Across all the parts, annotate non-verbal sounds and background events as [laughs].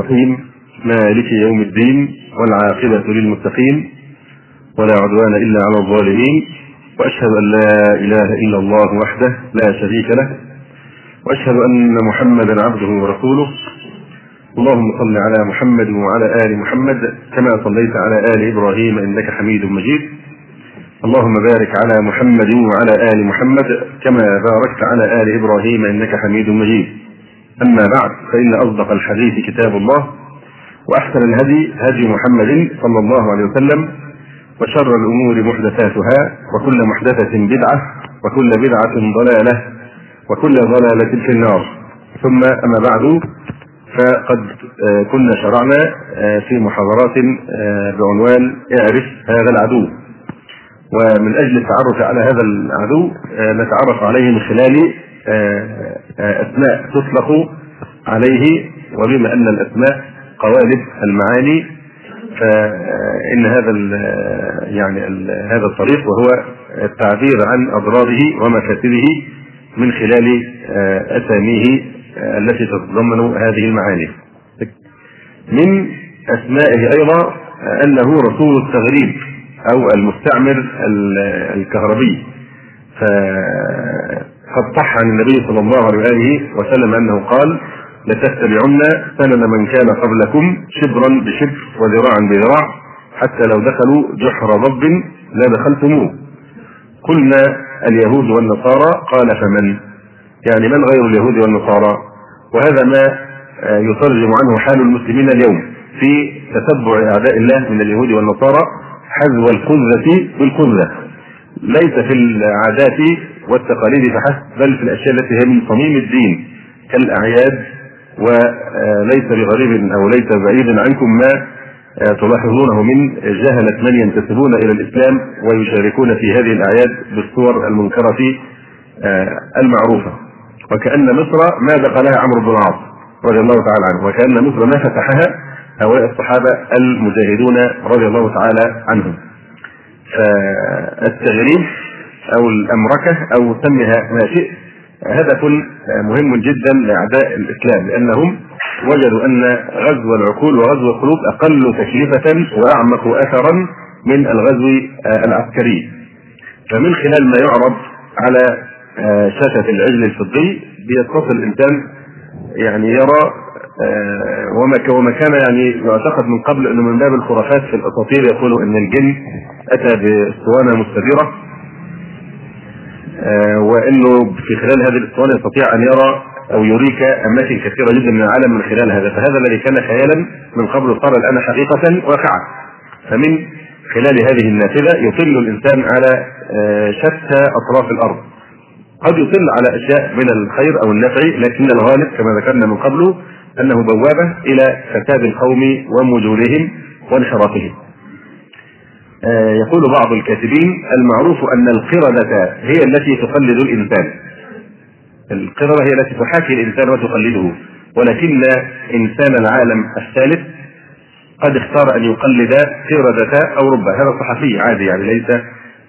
الرحيم مالك يوم الدين والعاقبة للمتقين ولا عدوان إلا على الظالمين وأشهد أن لا إله إلا الله وحده لا شريك له وأشهد أن محمدا عبده ورسوله. اللهم صل على محمد وعلى آل محمد كما صليت على آل إبراهيم إنك حميد مجيد. اللهم بارك على محمد وعلى آل محمد كما باركت على آل إبراهيم إنك حميد مجيد. أما بعد فإن أصدق الحديث كتاب الله وأحسن الهدي هدي محمد صلى الله عليه وسلم وشر الأمور محدثاتها وكل محدثة بدعة وكل بدعة ضلالة وكل ضلالة في النار. ثم أما بعد فقد كنا شرعنا في محاضرات بعنوان اعرف هذا العدو. ومن أجل التعرف على هذا العدو نتعرف عليه من خلال أسماء تطلق عليه وبما أن الأسماء قوالب المعاني فإن هذا يعني هذا الطريق وهو التعبير عن أضراره ومفاسده من خلال أساميه التي تتضمن هذه المعاني. من أسمائه أيضا أنه رسول التغريب أو المستعمر الكهربي فقد صح عن النبي صلى الله عليه وآله وسلم أنه قال لتتبعن سنن من كان قبلكم شبرا بشبر وذراعا بذراع حتى لو دخلوا جحر ضب لدخلتموه قلنا اليهود والنصارى قال فمن؟ يعني من غير اليهود والنصارى؟ وهذا ما يترجم عنه حال المسلمين اليوم في تتبع أعداء الله من اليهود والنصارى حذو القذة بالقذة ليس في العادات والتقاليد فحسب بل في الأشياء التي هي من صميم الدين كالأعياد وليس بغريب أو ليس بعيدا عنكم ما تلاحظونه من جهلة من ينتسبون إلى الإسلام ويشاركون في هذه الأعياد بالصور المنكرة المعروفة. وكأن مصر ما دخلها عمرو بن العاص رضي الله تعالى عنه وكأن مصر ما فتحها هؤلاء الصحابة المجاهدون رضي الله تعالى عنهم. فالتغريب أو الأمركة أو سمها ما شئت هدف مهم جدا لأعداء الإسلام لأنهم وجدوا أن غزو العقول وغزو القلوب أقل تكلفة وأعمق أثرا من الغزو العسكري. فمن خلال ما يعرض على شاشة العجل الفضي بيتصل الإنسان يعني يرى وما وما كان يعني يعتقد من قبل أنه من باب الخرافات في الأساطير يقولوا إن الجن أتى بأسطوانة مستديرة وإنه في خلال هذه الاسطوانه يستطيع أن يرى أو يريك أماكن كثيرة جدا من العالم من خلال هذا. فهذا الذي كان خيالا من قبل صار الآن حقيقة واقعه فمن خلال هذه النافذة يطل الإنسان على شتى أطراف الأرض. قد يطل على أشياء من الخير أو النفع لكن الغالب كما ذكرنا من قبله أنه بوابة إلى فساد القوم ومجونهم وانحرافهم. آه يقول بعض الكاتبين المعروف أن القردة هي التي تقلد الإنسان. القردة هي التي تحاكي الإنسان وتقلده. ولكن إنسان العالم الثالث قد اختار أن يقلد قردة أو ربة. هذا صحفي عادي يعني ليس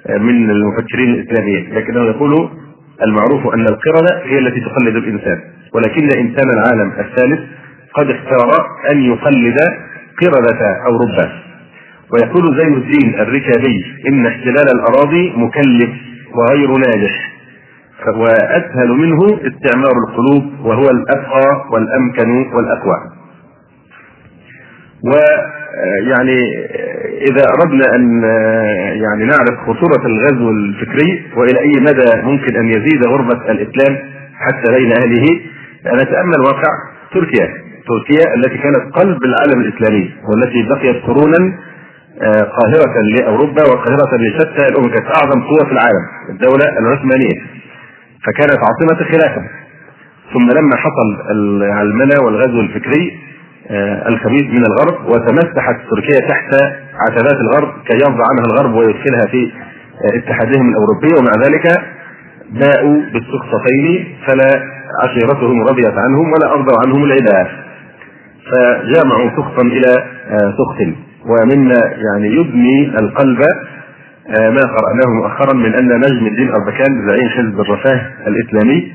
من المفكرين الإسلاميين. لكنه يقول المعروف أن القردة هي التي تقلد الإنسان. ولكن إنسان العالم الثالث قد اختار أن يقلد قردة أو ربة. ويقول زين الدين الركابي إن احتلال الأراضي مكلف وغير ناجح وأسهل منه استعمار القلوب وهو الابقى والأمكن والأقوى. ويعني إذا أردنا أن يعني نعرف خطوره الغزو الفكري وإلى أي مدى ممكن أن يزيد غربة الإسلام حتى بين أهله نتأمل واقع تركيا تركيا التي كانت قلب العالم الإسلامي والتي بقيت قرونا قاهرة لأوروبا وقاهرة لشتى الأمم كانت أعظم قوة في العالم الدولة العثمانية. فكانت عاصمة الخلافة ثم لما حصل العلمنة والغزو الفكري الخبيث من الغرب وتمسحت تركيا تحت عتبات الغرب كي يرضى عنها الغرب ويدخلها في اتحادهم الأوروبي ومع ذلك باءوا بالسخطتين فلا عشيرتهم رضيت عنهم ولا أرضوا عنهم العداء فجامعوا سخطا إلى سخط ومما يعني يبني القلب ما قرأناه مؤخرا من أن نجم الدين أربكان زعيم حزب الرفاه الإسلامي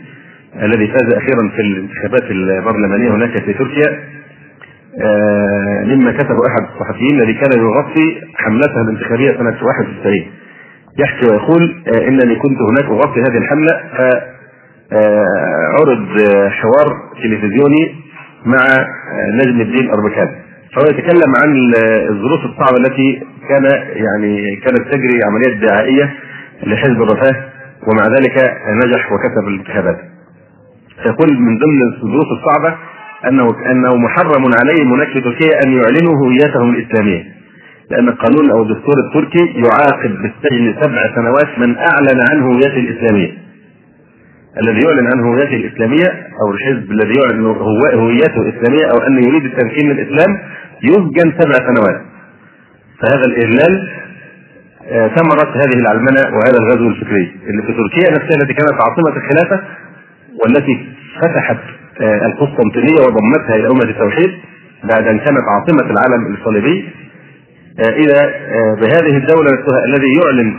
الذي فاز أخيرا في الانتخابات البرلمانية هناك في تركيا. آه، مما كتبه أحد الصحفيين الذي كان يغطي حملته الانتخابية سنة 91 يحكي ويقول آه، إنني كنت هناك أغطي هذه الحملة فعرض حوار تلفزيوني مع نجم الدين اربكان فهو يتكلم عن الظروف الصعبة التي كان يعني كانت تجري عمليات دعائية لحزب الرفاه ومع ذلك نجح وكسب الانتخابات. يقول من ضمن الظروف الصعبة انه أنه محرم عليه مناك تركيا أن يعلنوا هويتهم الإسلامية. لأن القانون أو الدستور التركي يعاقب بالسجن سبع سنوات من أعلن عن هويته الإسلامية. الذي يعلن عن هويته الإسلامية أو الحزب الذي يعلن هويته الإسلامية أو انه يريد التمكين من الإسلام يسجن سبع سنوات. فهذا الاذلال آه، ثمرة هذه العلمنة وهذا الغزو الفكري. اللي في تركيا نفسها التي كانت عاصمة الخلافة والتي فتحت آه، القسطنطينية وضمتها إلى أمة التوحيد بعد أن كانت عاصمة العالم الصليبي. آه، إلى بهذه الدولة نفسها الذي يعلن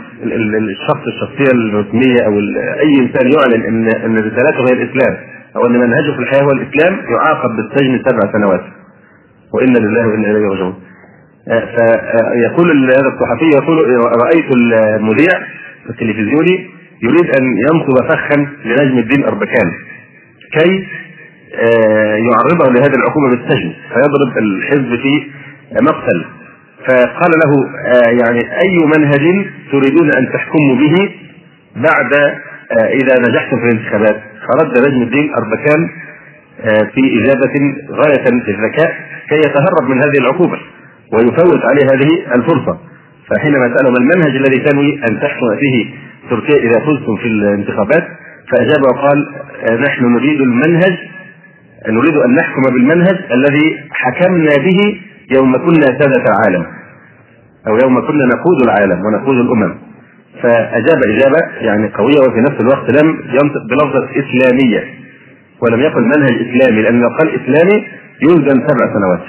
الشخص الشخصية الرسمية أو أي إنسان يعلن أن أن رسالته هي الإسلام أو أن منهجه في الحياة هو الإسلام يعاقب بالسجن سبع سنوات. وإنا لله وإنا إليه راجعون. فيقول هذا الصحفي يقول رأيت المذيع التلفزيوني يريد أن ينصب فخا لنجم الدين اربكان كي آه، يعرضه لهذه العقوبة بالسجن فيضرب الحزب في مقتل. فقال له آه، يعني أي منهج تريدون أن تحكموا به بعد آه، إذا نجحتم في الانتخابات؟ فرد نجم الدين اربكان في إجابة غاية في الذكاء كي يتهرب من هذه العقوبة ويفوت عليه هذه الفرصة. فحينما سأله ما المنهج الذي تنوي أن تحكم فيه تركيا إذا فزتم في الانتخابات فأجاب وقال نحن نريد المنهج نريد أن نحكم بالمنهج الذي حكمنا به يوم كنا سادة العالم أو يوم كنا نقود العالم ونقود الأمم. فأجاب إجابة يعني قوية وفي نفس الوقت لم ينطق بلفظة إسلامية ولم يقل منهج إسلامي لأن لو قال إسلامي يلزم سبع سنوات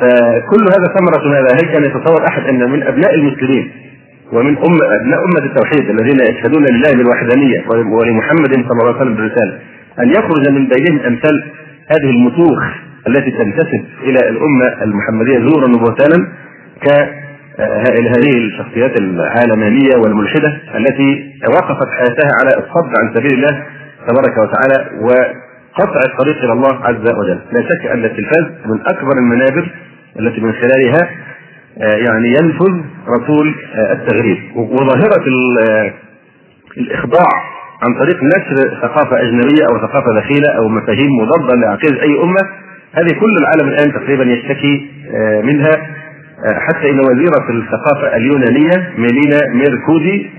فكل هذا ثمرة ماذا؟ هل كان يتصور أحد أن من أبناء المسلمين ومن أم أبناء أمة التوحيد الذين يشهدون لله بالوحدانية ولمحمد صلى الله عليه وسلم بالرسالة أن يخرج من بينهم أمثال هذه المتوخ التي تنتسب إلى الأمة المحمدية زورا وبهتانا هذه الشخصيات العالمانية والملحدة التي وقفت حياتها على الصد عن سبيل الله تبارك وتعالى وقطع الطريق إلى الله عز وجل. لا شك أن التلفاز من أكبر المنابر التي من خلالها آه، يعني ينفذ رسول آه، التغريب. وظاهرة آه، الإخضاع عن طريق نشر ثقافة أجنبية أو ثقافة دخيلة أو مفاهيم مضادة لعقيدة أي أمة هذه كل العالم الآن تقريبا يشتكي منها. حتى إن وزيرة الثقافة اليونانية ميلينا ميركودي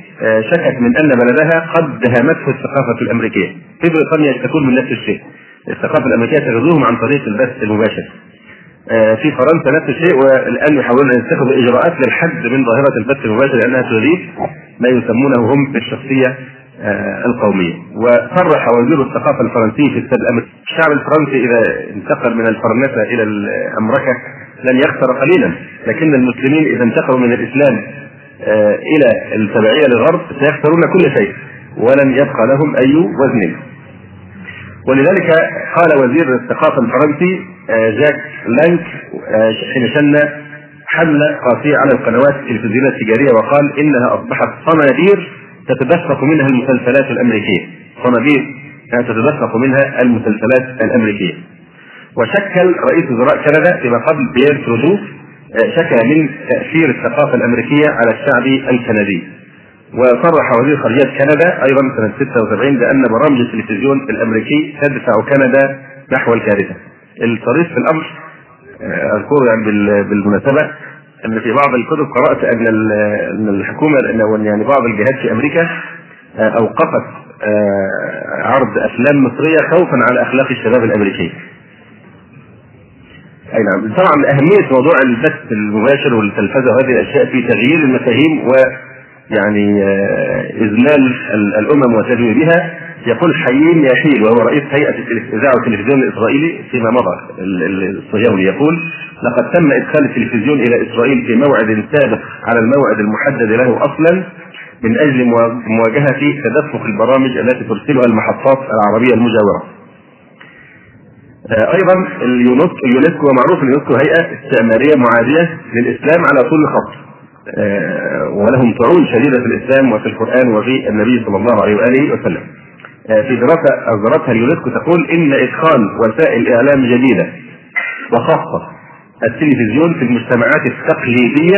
شكت من أن بلدها قد دهمته الثقافة الأمريكية. في بريطانيا يشتكون من نفس الشيء. الثقافة الأمريكية تغزوهم عن طريق البث المباشر. آه، في فرنسا نفس الشيء والآن يحاولون أن يتخذوا إجراءات للحد من ظاهرة البث المباشر لأنها تغيب ما يسمونه هم بالشخصية آه، القومية. وصرح وزير الثقافة الفرنسي في السد الامريكي الشعب الفرنسي إذا انتقل من الفرنسة إلى الامركه لن يخسر قليلا. لكن المسلمين إذا انتقلوا من الإسلام آه، إلى التبعية للغرب سيخسرون كل شيء. ولن يبقى لهم أي وزن. ولذلك قال وزير الثقافة الفرنسي آه، جاك لانك آه، حين شن حملة قاسية على القنوات التلفزيونية التجارية وقال إنها أصبحت صنادير تتدفق منها المسلسلات الأمريكية. صنادير تتدفق منها المسلسلات الأمريكية. وشكل رئيس وزراء كندا فيما قبل بيير ترودو آه، شكى من تأثير الثقافة الأمريكية على الشعب الكندي وصرح وزير خارجية كندا أيضا سنة 76 بأن برامج التلفزيون الأمريكي تدفع كندا نحو الكارثة الطريف في الأمر آه، أذكره يعني بالمناسبة أن في بعض الكتب قرأت أن أن الحكومة يعني بعض الجهات في أمريكا آه، أوقفت عرض أفلام مصرية خوفا على أخلاق الشباب الأمريكي. أي نعم طبعا أهمية موضوع البث المباشر والتلفزة وهذه الأشياء في تغيير المفاهيم و يعني اذلال الأمم وتدويرها يقول حيين يحيل وهو رئيس هيئة الاذاعه والتلفزيون الإسرائيلي فيما مضى الصهيوني يقول لقد تم إدخال التلفزيون إلى إسرائيل في موعد سابق على الموعد المحدد له أصلا من أجل مواجهة تدفق البرامج التي ترسلها المحطات العربية المجاورة. أيضا اليونسكو معروف اليونسكو هيئة استعمارية معادية للإسلام على كل خط ولهم طعون شديدة في الإسلام وفي القرآن وفي النبي صلى الله عليه وآله وسلم. في دراسة أصدرتها اليونسكو تقول إن إدخال وسائل اعلام جديدة وخاصة التلفزيون في المجتمعات التقليدية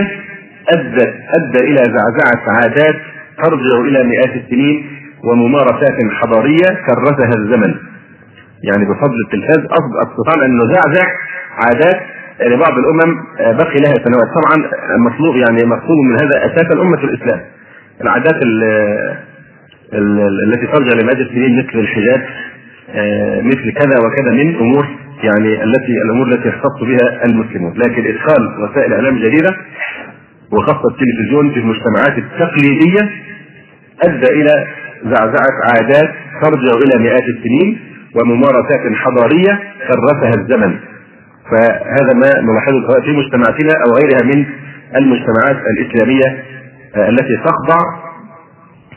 ادى أدى إلى زعزعة عادات ترجع إلى مئات السنين وممارسات حضارية كرسها الزمن. يعني بفضل التلفاز. استطاع أن نزعزع عادات لبعض الأمم بقي لها سنوات. طبعا مطلوب يعني مقصود من هذا أساسا امه الإسلام. العادات التي ترجع لمئات السنين مثل الحجاب مثل كذا وكذا من أمور يعني التي الأمور التي يختص بها المسلمون. لكن إدخال وسائل إعلام جديدة وخاصة التلفزيون في المجتمعات التقليدية أدى إلى زعزعة عادات ترجع إلى مئات السنين. وممارسات حضارية كرسها الزمن فهذا ما نلاحظه سواء في مجتمعاتنا أو غيرها من المجتمعات الإسلامية التي تخضع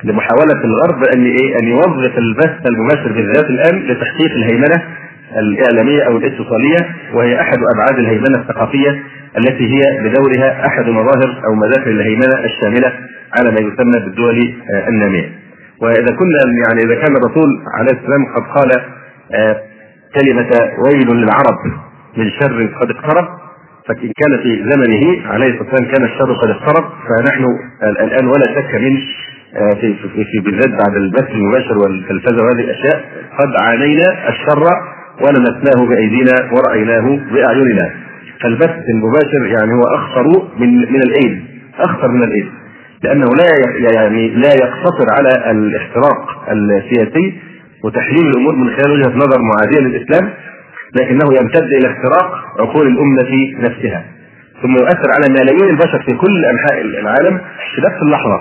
لمحاولة الغرب أن إيه أن يوظف البث المباشر بالذات الآن لتحقيق الهيمنة الإعلامية أو الاتصالية وهي أحد أبعاد الهيمنة الثقافية التي هي بدورها أحد مظاهر أو مداخل الهيمنة الشاملة على ما يسمى بالدول النامية. وإذا كنا يعني إذا كان الرسول عليه السلام قد قال كلمة ويل للعرب من شر قد اقترب. فإن كان في زمنه عليه الصلاة والسلام كان الشر قد اقترب فنحن الآن ولا شك من في في, في بالذات بعد البث المباشر والتلفزه وهذه الأشياء قد عانينا الشر ولمسناه بأيدينا ورأيناه بأعيننا. فالبث المباشر يعني هو أخطر من من الايد أخطر من الايد لأنه لا يعني لا يقتصر على الاحتراق السياسي وتحليل الأمور من خلال وجهة نظر معادية للإسلام لكنه يمتد إلى اختراق عقول الأمة نفسها. ثم يؤثر على ملايين البشر في كل أنحاء العالم في نفس اللحظة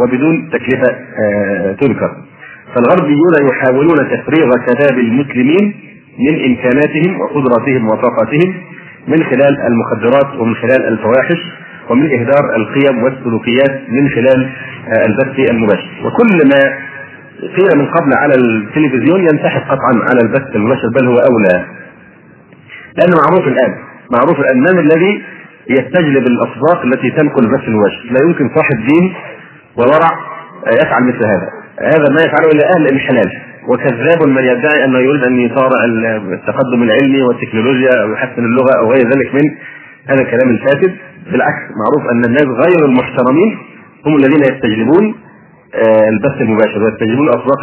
وبدون تكلفة تذكر. فالغربيون يحاولون تفريغ شباب المسلمين من إمكاناتهم وقدراتهم وطاقاتهم من خلال المخدرات ومن خلال الفواحش ومن إهدار القيم والسلوكيات من خلال البث المباشر. وكل ما قيل من قبل على التلفزيون ينسحب قطعا على البث المباشر بل هو أولى. لأنه معروف الآن معروف الان من الذي يستجلب الأصوات التي تنقل البث المباشر لا يمكن صاحب دين وورع يفعل مثل هذا. هذا ما يفعله إلا أهل الحلال. وكذاب من يدعي أنه يريد أن يصارع التقدم العلمي والتكنولوجيا أو يحسن اللغة أو غير ذلك من هذا الكلام الفاسد. بالعكس معروف أن الناس غير المحترمين هم الذين يستجلبون البث المباشر. ويستجلبون الأطباق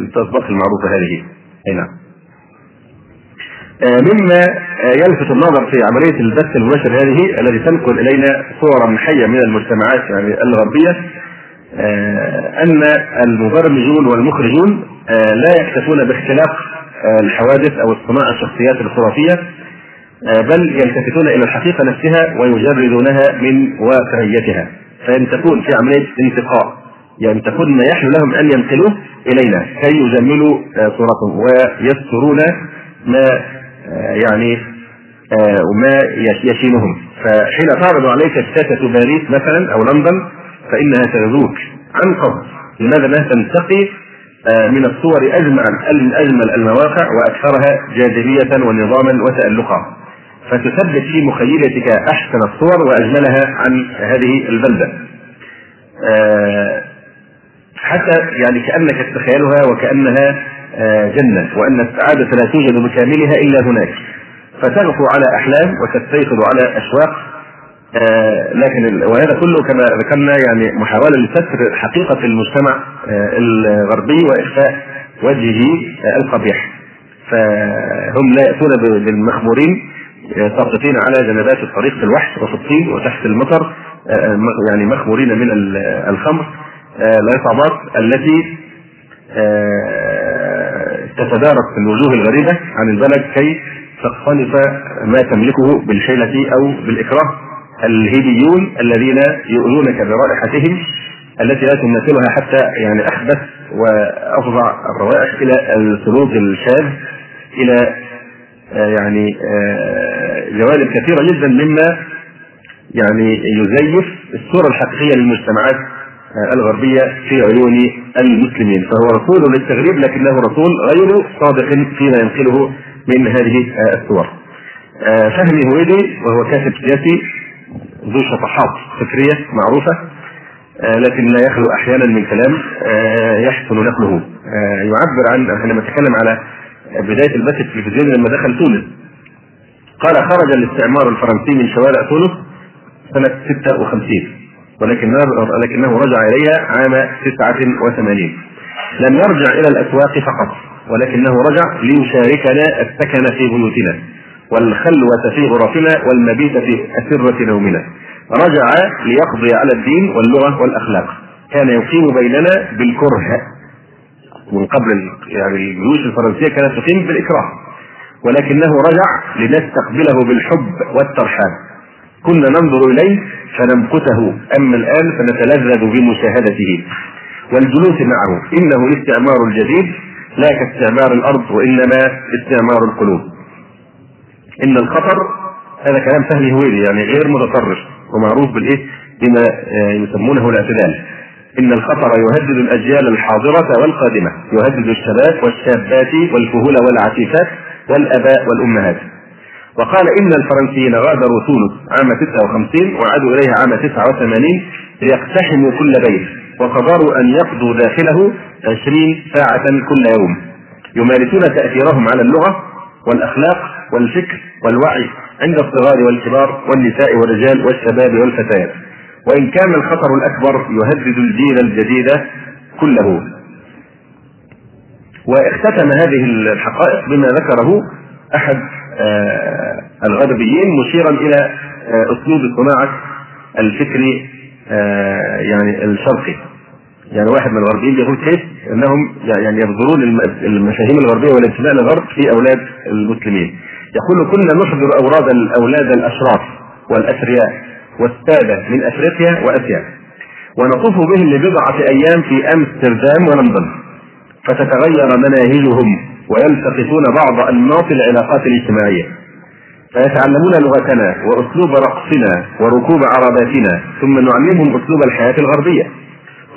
الأطباق المعروفة هذه. أي نعم. مما يلفت النظر في عملية البث المباشر هذه التي تنقل إلينا صورا حية من المجتمعات يعني الغربية أن المبرمجون والمخرجون لا يكتفون باختلاق الحوادث أو اصطناع الشخصيات الخرافية بل يلتفتون إلى الحقيقة نفسها ويجردونها من واقعيتها. فينتقون في عملية انتقاء ينتقون ما يحلو لهم أن ينقلوه إلينا كي يجملوا صورتهم. ويسترون ما يعني وما يشينهم. فحين تعرض عليك الشاشة باريس مثلا أو لندن فإنها تغزوك عن قصد لماذا لا تنتقي من الصور أجمل أجمل المواقع وأكثرها جاذبية ونظاما وتألقا. فتثبت في مخيلتك أحسن الصور وأجملها عن هذه البلدة. حتى يعني كأنك تتخيلها وكأنها جنة وأن السعادة لا توجد بكاملها إلا هناك. فتغفو على أحلام وتستيقظ على أشواق آه لكن وهذا كله كما ذكرنا يعني محاولة لستر حقيقة المجتمع آه الغربي وإخفاء وجهه آه القبيح. فهم لا يأتون بالمخمورين ساقطين على جنبات الطريق في الوحش وفي الطين وتحت المطر يعني مخمورين من الخمر. العصابات التي تتدارك في الوجوه الغريبة عن البلد كي تقتنص ما تملكه بالحيلة أو بالإكراه الهيديون الذين يؤذونك برائحتهم التي لا تمثلها حتى يعني أخبث وأفظع الروائح إلى السلوك الشاذ إلى يعني جوانب كثيرة جدا مما يعني يزيف الصورة الحقيقية للمجتمعات الغربية في عيون المسلمين. فهو رسول للتغريب لكنه رسول غير صادق فيما ينقله من هذه الصور. فهمي هويدي وهو كاتب سياسي ذو شطحات فكرية معروفة لكن لا يخلو أحيانا من كلام يحسن نقله. يعبر عن إحنا نتكلم على بداية البث التلفزيوني لما دخل تونس. قال خرج الاستعمار الفرنسي من شوارع تونس سنة 56 ولكنه ولكنه رجع إليها عام 89 لم يرجع إلى الأسواق فقط ولكنه رجع ليشاركنا السكن في بيوتنا والخلوة في غرفنا والمبيت في أسرة نومنا. رجع ليقضي على الدين واللغة والأخلاق. كان يقيم بيننا بالكره. من قبل يعني الجيوش الفرنسية كانت تقيم بالإكراه. ولكنه رجع لنستقبله بالحب والترحاب. كنا ننظر إليه فنمقته أما الآن فنتلذذ بمشاهدته والجلوس معه. إنه الاستعمار الجديد لا كاستعمار الأرض وإنما استعمار القلوب. إن الخطر هذا كلام فهمي هويدي يعني غير متطرف ومعروف بالإيه؟ بما يسمونه الاعتدال. إن الخطر يهدد الأجيال الحاضرة والقادمة يهدد الشباب والشابات والكهول والعفيفات والأباء والأمهات. وقال إن الفرنسيين غادروا تونس عام 56 وعادوا إليها عام 89 ليقتحموا كل بيت وقدروا أن يقضوا داخله 20 ساعة كل يوم. يمارسون تأثيرهم على اللغة والأخلاق والفكر والوعي عند الصغار والكبار والنساء والرجال والشباب والفتيات. وإن كان الخطر الأكبر يهدد الجيل الجديد كله. واختتم هذه الحقائق بما ذكره آه الغربيين مشيرا إلى آه أسلوب صناعه الفكر آه يعني الشرقي. يعني واحد من الغربيين يقول كيف إنهم يعني يبذلون المفاهيم الغربية والانتماء للغرب في أولاد المسلمين. يقول كنا نحضر أوراد الأولاد الأشراف والاثرياء والسادة من أفريقيا وأسيا ونطوف بهم لبضعة أيام في أمستردام ولندن فتتغير مناهجهم. ويلتقطون بعض أنماط العلاقات الاجتماعية. فيتعلمون لغتنا وأسلوب رقصنا وركوب عرباتنا ثم نعلمهم أسلوب الحياة الغربية.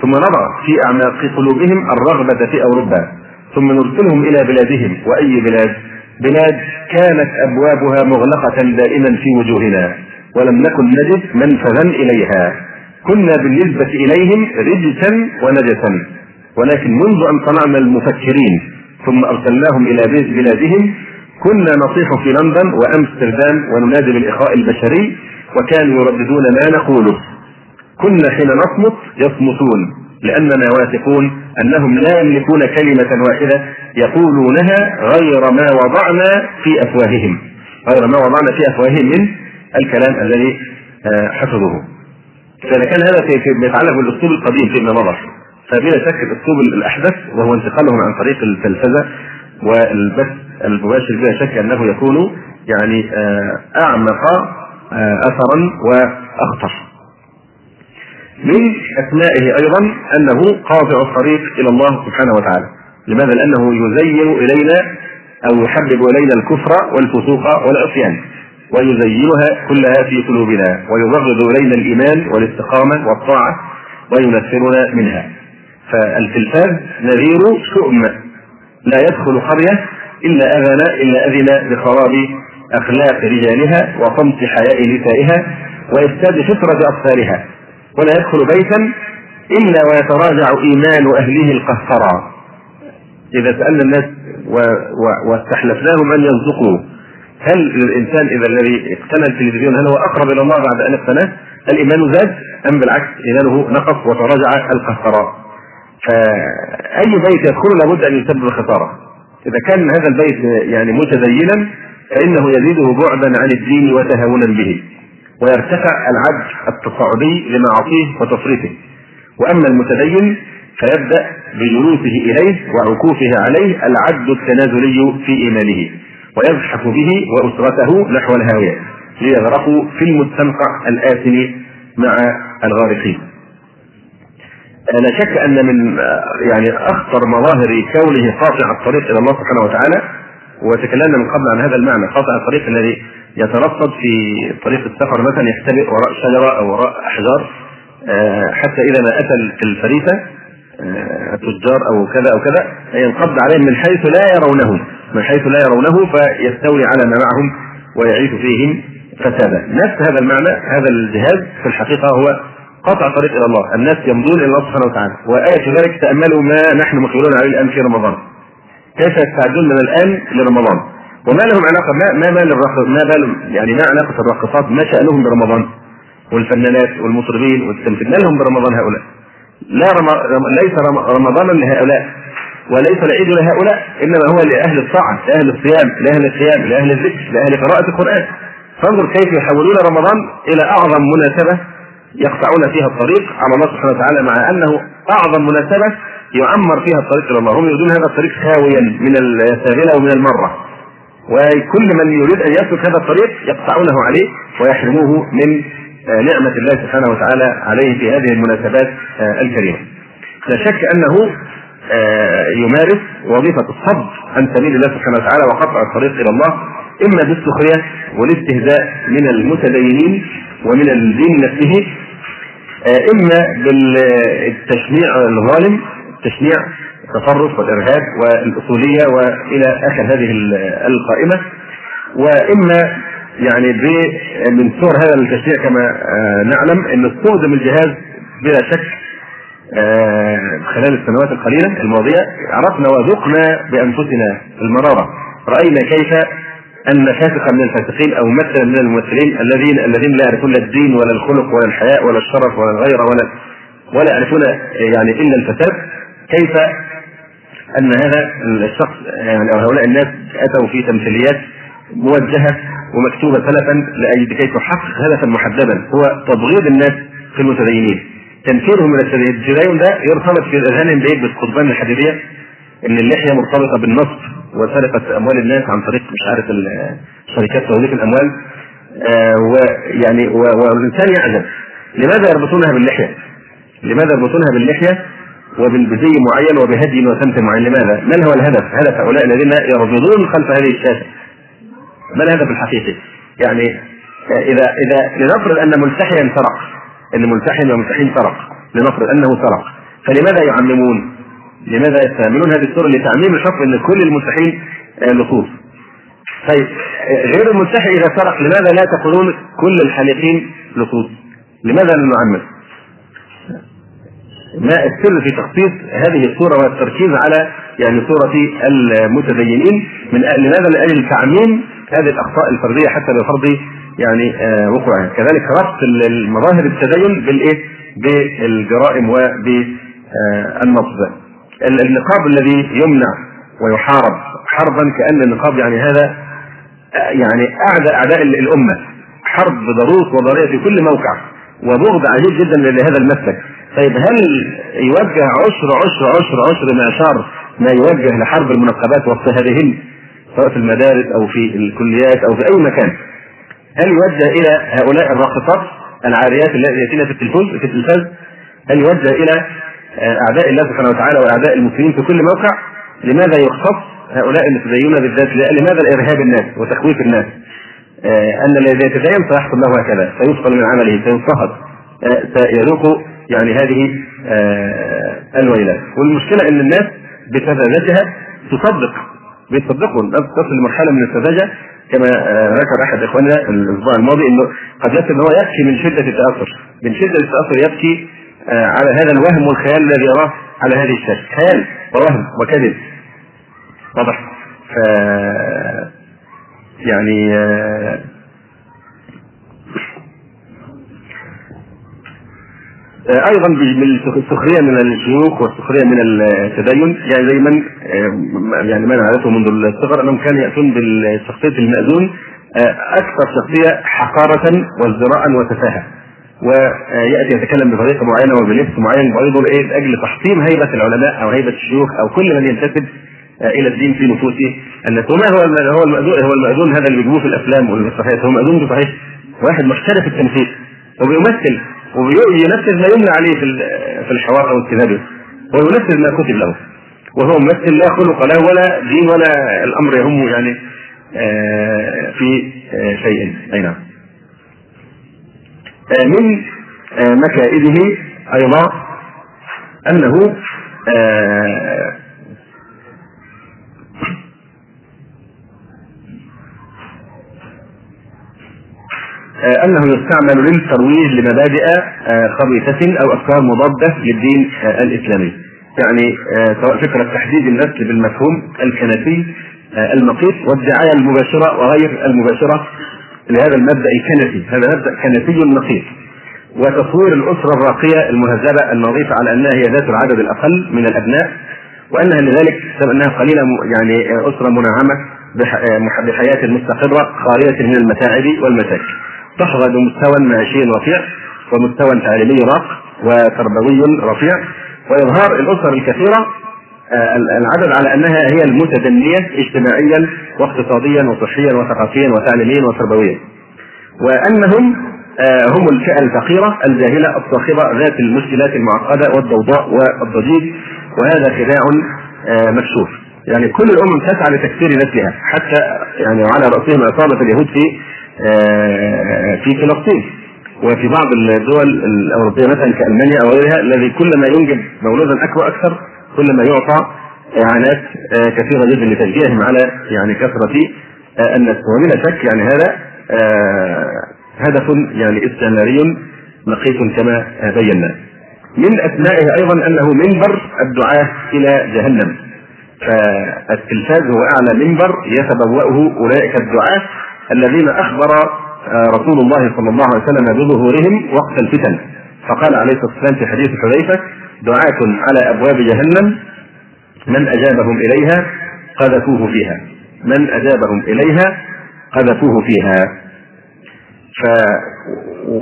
ثم نضع في أعماق قلوبهم الرغبة في أوروبا. ثم نرسلهم إلى بلادهم. وأي بلاد؟ بلاد كانت أبوابها مغلقة دائما في وجوهنا ولم نكن نجد منفذا إليها. كنا بالنسبة إليهم رجسا ونجسا. ولكن منذ أن صنعنا المفكرين ثم أرسلناهم إلى بلادهم. كنا نصيح في لندن وأمستردام وننادي بالإخاء البشري وكانوا يرددون ما نقوله. كنا حين نصمت يصمتون لأننا واثقون أنهم لا يملكون كلمة واحدة يقولونها غير ما وضعنا في أفواههم. غير ما وضعنا في أفواههم من الكلام الذي حفظوه فاذا كان هذا في يتعلق بالأسلوب القديم فيما مضى. فبلا شك الاسلوب الاحدث وهو انتقالهم عن طريق التلفزة والبث المباشر بلا شك انه يكون يعني اعمق اثرا واخطر. من اسمائه أيضا انه قاطع الطريق إلى الله سبحانه وتعالى. لماذا؟ لأنه يزين الينا أو يحبب الينا الكفر والفسوق والعصيان. ويزينها كلها في قلوبنا ويبغض الينا الايمان والاستقامة والطاعة وينفرنا منها. فالتلفاز نذير شؤم لا يدخل قرية إلا أذن إلا أذن بخراب أخلاق رجالها وصمت حياء نسائها وإفساد فطرة أطفالها ولا يدخل بيتا إلا ويتراجع إيمان أهله القهقرى إذا سألنا الناس. واستحلفناهم أن يصدقوا هل الإنسان إذا الذي اقتنى التلفزيون هل هو أقرب إلى الله بعد أن اقتناه؟ الإيمان زاد أم بالعكس إيمانه نقص وتراجع القهقرى فأي بيت يدخله لابد أن يسبب خسارة إذا كان هذا البيت يعني متدينا فإنه يزيده بعدا عن الدين وتهاونا به ويرتفع العد التصاعدي لمعاصيه وتفريطه وأما المتدين فيبدأ بجلوسه إليه وعكوفه عليه العد التنازلي في إيمانه ويزحف به وأسرته نحو الهاوية ليغرقوا في المستنقع الآثم مع الغارقين. لا شك أن من يعني أخطر مظاهر كونه قاطع الطريق إلى الله سبحانه وتعالى وتكلمنا من قبل عن هذا المعنى قاطع الطريق الذي يترصد في طريق السفر مثلا يختبئ وراء شجرة أو وراء أحجار حتى إذا ما أتى الفريسة التجار أو كذا أو كذا ينقض عليهم من حيث لا يرونهم من حيث لا يرونه فيستولي على ما معهم ويعيش فيهم فسادا. نفس هذا المعنى هذا الجهاز في الحقيقة هو قطع طريق إلى الله. الناس يمضون إلى الله سبحانه وتعالى. وآية ذلك تأملوا ما نحن مقبلون عليه الآن في رمضان. كيف يستعدون من الآن لرمضان؟ وما لهم علاقة ما ما بال ما بال يعني ما علاقة الراقصات ما شأنهم برمضان؟ والفنانات والمطربين والتمثيل ما لهم برمضان هؤلاء؟ لا رم... ليس رم... رمضانا لهؤلاء وليس العيد لهؤلاء إنما هو لأهل الطاعة لأهل الصيام لأهل القيام لأهل الذكر لأهل قراءة القرآن. فانظر كيف يحولون رمضان إلى أعظم مناسبة يقطعون فيها الطريق. على الله سبحانه وتعالى مع أنه أعظم مناسبة يعمر فيها الطريق إلى الله. هم يريدون هذا الطريق خاويا من السابلة ومن المرة. وكل من يريد أن يسلك هذا الطريق يقطعونه عليه ويحرموه من آه، نعمة الله سبحانه وتعالى عليه في هذه المناسبات آه، الكريمة. لا شك أنه آه، يمارس وظيفة الصد عن سبيل الله سبحانه وتعالى وقطع الطريق إلى الله إما بالسخرية والاستهزاء من المتدينين ومن الدين نفسه إما بالتشنيع الظالم تشنيع التطرف والإرهاب والأصولية وإلى آخر هذه القائمة. وإما يعني من صور هذا التشريع كما آه، نعلم إن استخدم الجهاز بلا شك آه، خلال السنوات القليلة الماضية عرفنا وذقنا بأنفسنا المرارة. رأينا كيف فاسقا من الفاسقين أو ممثلا من الممثلين الذين الذين لا يعرفون الدين ولا الخلق ولا الحياء ولا الشرف ولا الغيره ولا ولا يعرفون يعني إلا الفساد كيف أن هذا الشخص يعني أو هؤلاء الناس أتوا في تمثيليات موجهة ومكتوبة سلفا لكي تحقق هدفا محددا هو تبغيض الناس في المتدينين. تنفيرهم من التدين ده يرتبط في أذهانهم بإيه؟ بالقضبان الحديدية. إن اللحية مرتبطة بالنصب وسرقة أموال الناس عن طريق مش عارف شركات توليف الأموال آه ويعني والإنسان يعجب لماذا يربطونها باللحية؟ لماذا يربطونها باللحية وبالبزي معين وبهدي وسمت معين لماذا؟ من هو الهدف؟ هدف هؤلاء الذين يرفضون خلف هذه الشاشة ما الهدف الحقيقي؟ يعني إذا إذا لنفرض أن ملتحيا سرق إن ملتحي وملتحين سرق لنفرض أنه سرق فلماذا يعممون؟ لماذا يستعملون هذه الصورة لتعميم الحكم إن كل الملتحين آه، لصوص؟ طيب غير الملتحي إذا سرق لماذا لا تقولون كل الحالقين لصوص؟ لماذا لا نعمم؟ ما السر في تخصيص هذه الصورة والتركيز على يعني صورة المتدينين من لماذا؟ لأجل تعميم هذه الأخطاء الفردية حتى بفرض يعني آه وقوعها، كذلك ربط المظاهر التدين بالإيه؟ بالجرائم وبالنصب. النقاب الذي يمنع ويحارب. حربا كأن النقاب يعني هذا يعني أعداء أعداء الأمة. حرب ضروس وضرية في كل موقع وبغض عجيب جدا لهذا المسلك. طيب هل يوجه عشر عشر عشر عشر معشار ما يوجه لحرب المنقبات واضطهادهن سواء في المدارس أو في الكليات أو في أي مكان؟ هل يوجه إلى هؤلاء الراقصات العاريات التي ياتين في التلفاز في التلفاز؟ هل يوجه إلى أعداء الله سبحانه وتعالى وأعداء المسلمين في كل موقع لماذا يختص هؤلاء المتدينون بالذات لماذا الإرهاب الناس وتخويف الناس؟ آه، أن الذي يتدين سيحصل له هكذا سيفصل من عمله سيضطهد آه، سيذوق يعني هذه آه، الويلات. والمشكلة إن الناس بسذاجتها تصدق بيصدقوا تصل لمرحلة من السذاجه كما ذكر أحد إخواننا الأسبوع الماضي إنه قد يصل إن هو يبكي من شدة التأثر. من شدة التأثر يبكي على هذا الوهم والخيال الذي يراه على هذه الشاشة. خيال ووهم وكذب. واضح. ف يعني آه، أيضا بالسخرية من الشيوخ والسخرية من التدين. يعني دايما آه، يعني ما نعرفه منذ الصغر أنهم كانوا يأتون بالشخصية المأذون آه، أكثر شخصية حقارة وازدراء وتفاهة. ويأتي يتكلم بطريقة معينة وبلبس معين وأيضا إيه لأجل تحطيم هيبة العلماء أو هيبة الشيوخ أو كل من ينتسب إلى الدين في نفوسه. الناس وما هو هو المأذون هو المأذون هذا اللي بيجيبوه في الأفلام والمسرحيات هو مأذون صحيح واحد محترف التمثيل وبيمثل وينفذ ما يملى عليه في في الحوار أو الكتابه وينفذ ما كتب له. وهو ممثل لا خلق له ولا دين ولا الأمر يهمه يعني آه، في آه، شيء. أي نعم. آه، آه، من آه، مكائده أيضا أنه آه، أنه يستعمل للترويج لمبادئ خبيثة أو أفكار مضادة للدين الإسلامي. يعني سواء فكرة تحديد النسل بالمفهوم الكنسي المقيت والدعاية المباشرة وغير المباشرة لهذا المبدأ الكنسي، هذا مبدأ كنسي مقيت. وتصوير الأسرة الراقية المهذبة النظيفه على أنها هي ذات العدد الأقل من الأبناء وأنها لذلك أنها قليلة يعني أسرة منعمة بحياة مستقرة خالية من المتاعب والمشاكل. تحظى بمستوى معيشي رفيع ومستوى تعليمي راق وتربوي رفيع وإظهار الأسر الكثيرة العدد على أنها هي المتدنية اجتماعيا واقتصاديا وصحيا وثقافيا وتعليميا وتربويا. وأنهم آه، هم الفئة الفقيرة الجاهلة الصاخبة ذات المشكلات المعقدة والضوضاء والضجيج وهذا خداع آه، مكشوف. يعني كل الأمم تسعى لتكسير نسلها حتى يعني على رأسهم اصابه اليهود في آه، في فلسطين وفي بعض الدول الأوروبية مثلا كألمانيا أو غيرها الذي كلما ينجب مولودا أكبر أكثر كلما يعطى إعانات كثيرة جدا لتشجيعهم على يعني كثرة النسل وبلا شك يعني هذا هدف يعني استعماري نقيس كما بينا. من أسمائه أيضا أنه منبر الدعاة إلى جهنم. فالتلفاز هو أعلى منبر يتبوأه أولئك الدعاة الذين أخبر آه، رسول الله صلى الله عليه وسلم بظهورهم وقت الفتن. فقال عليه الصلاة والسلام في حديث حذيفة دعاة على أبواب جهنم من أجابهم إليها قذفوه فيها. من أجابهم إليها قذفوه فيها. ف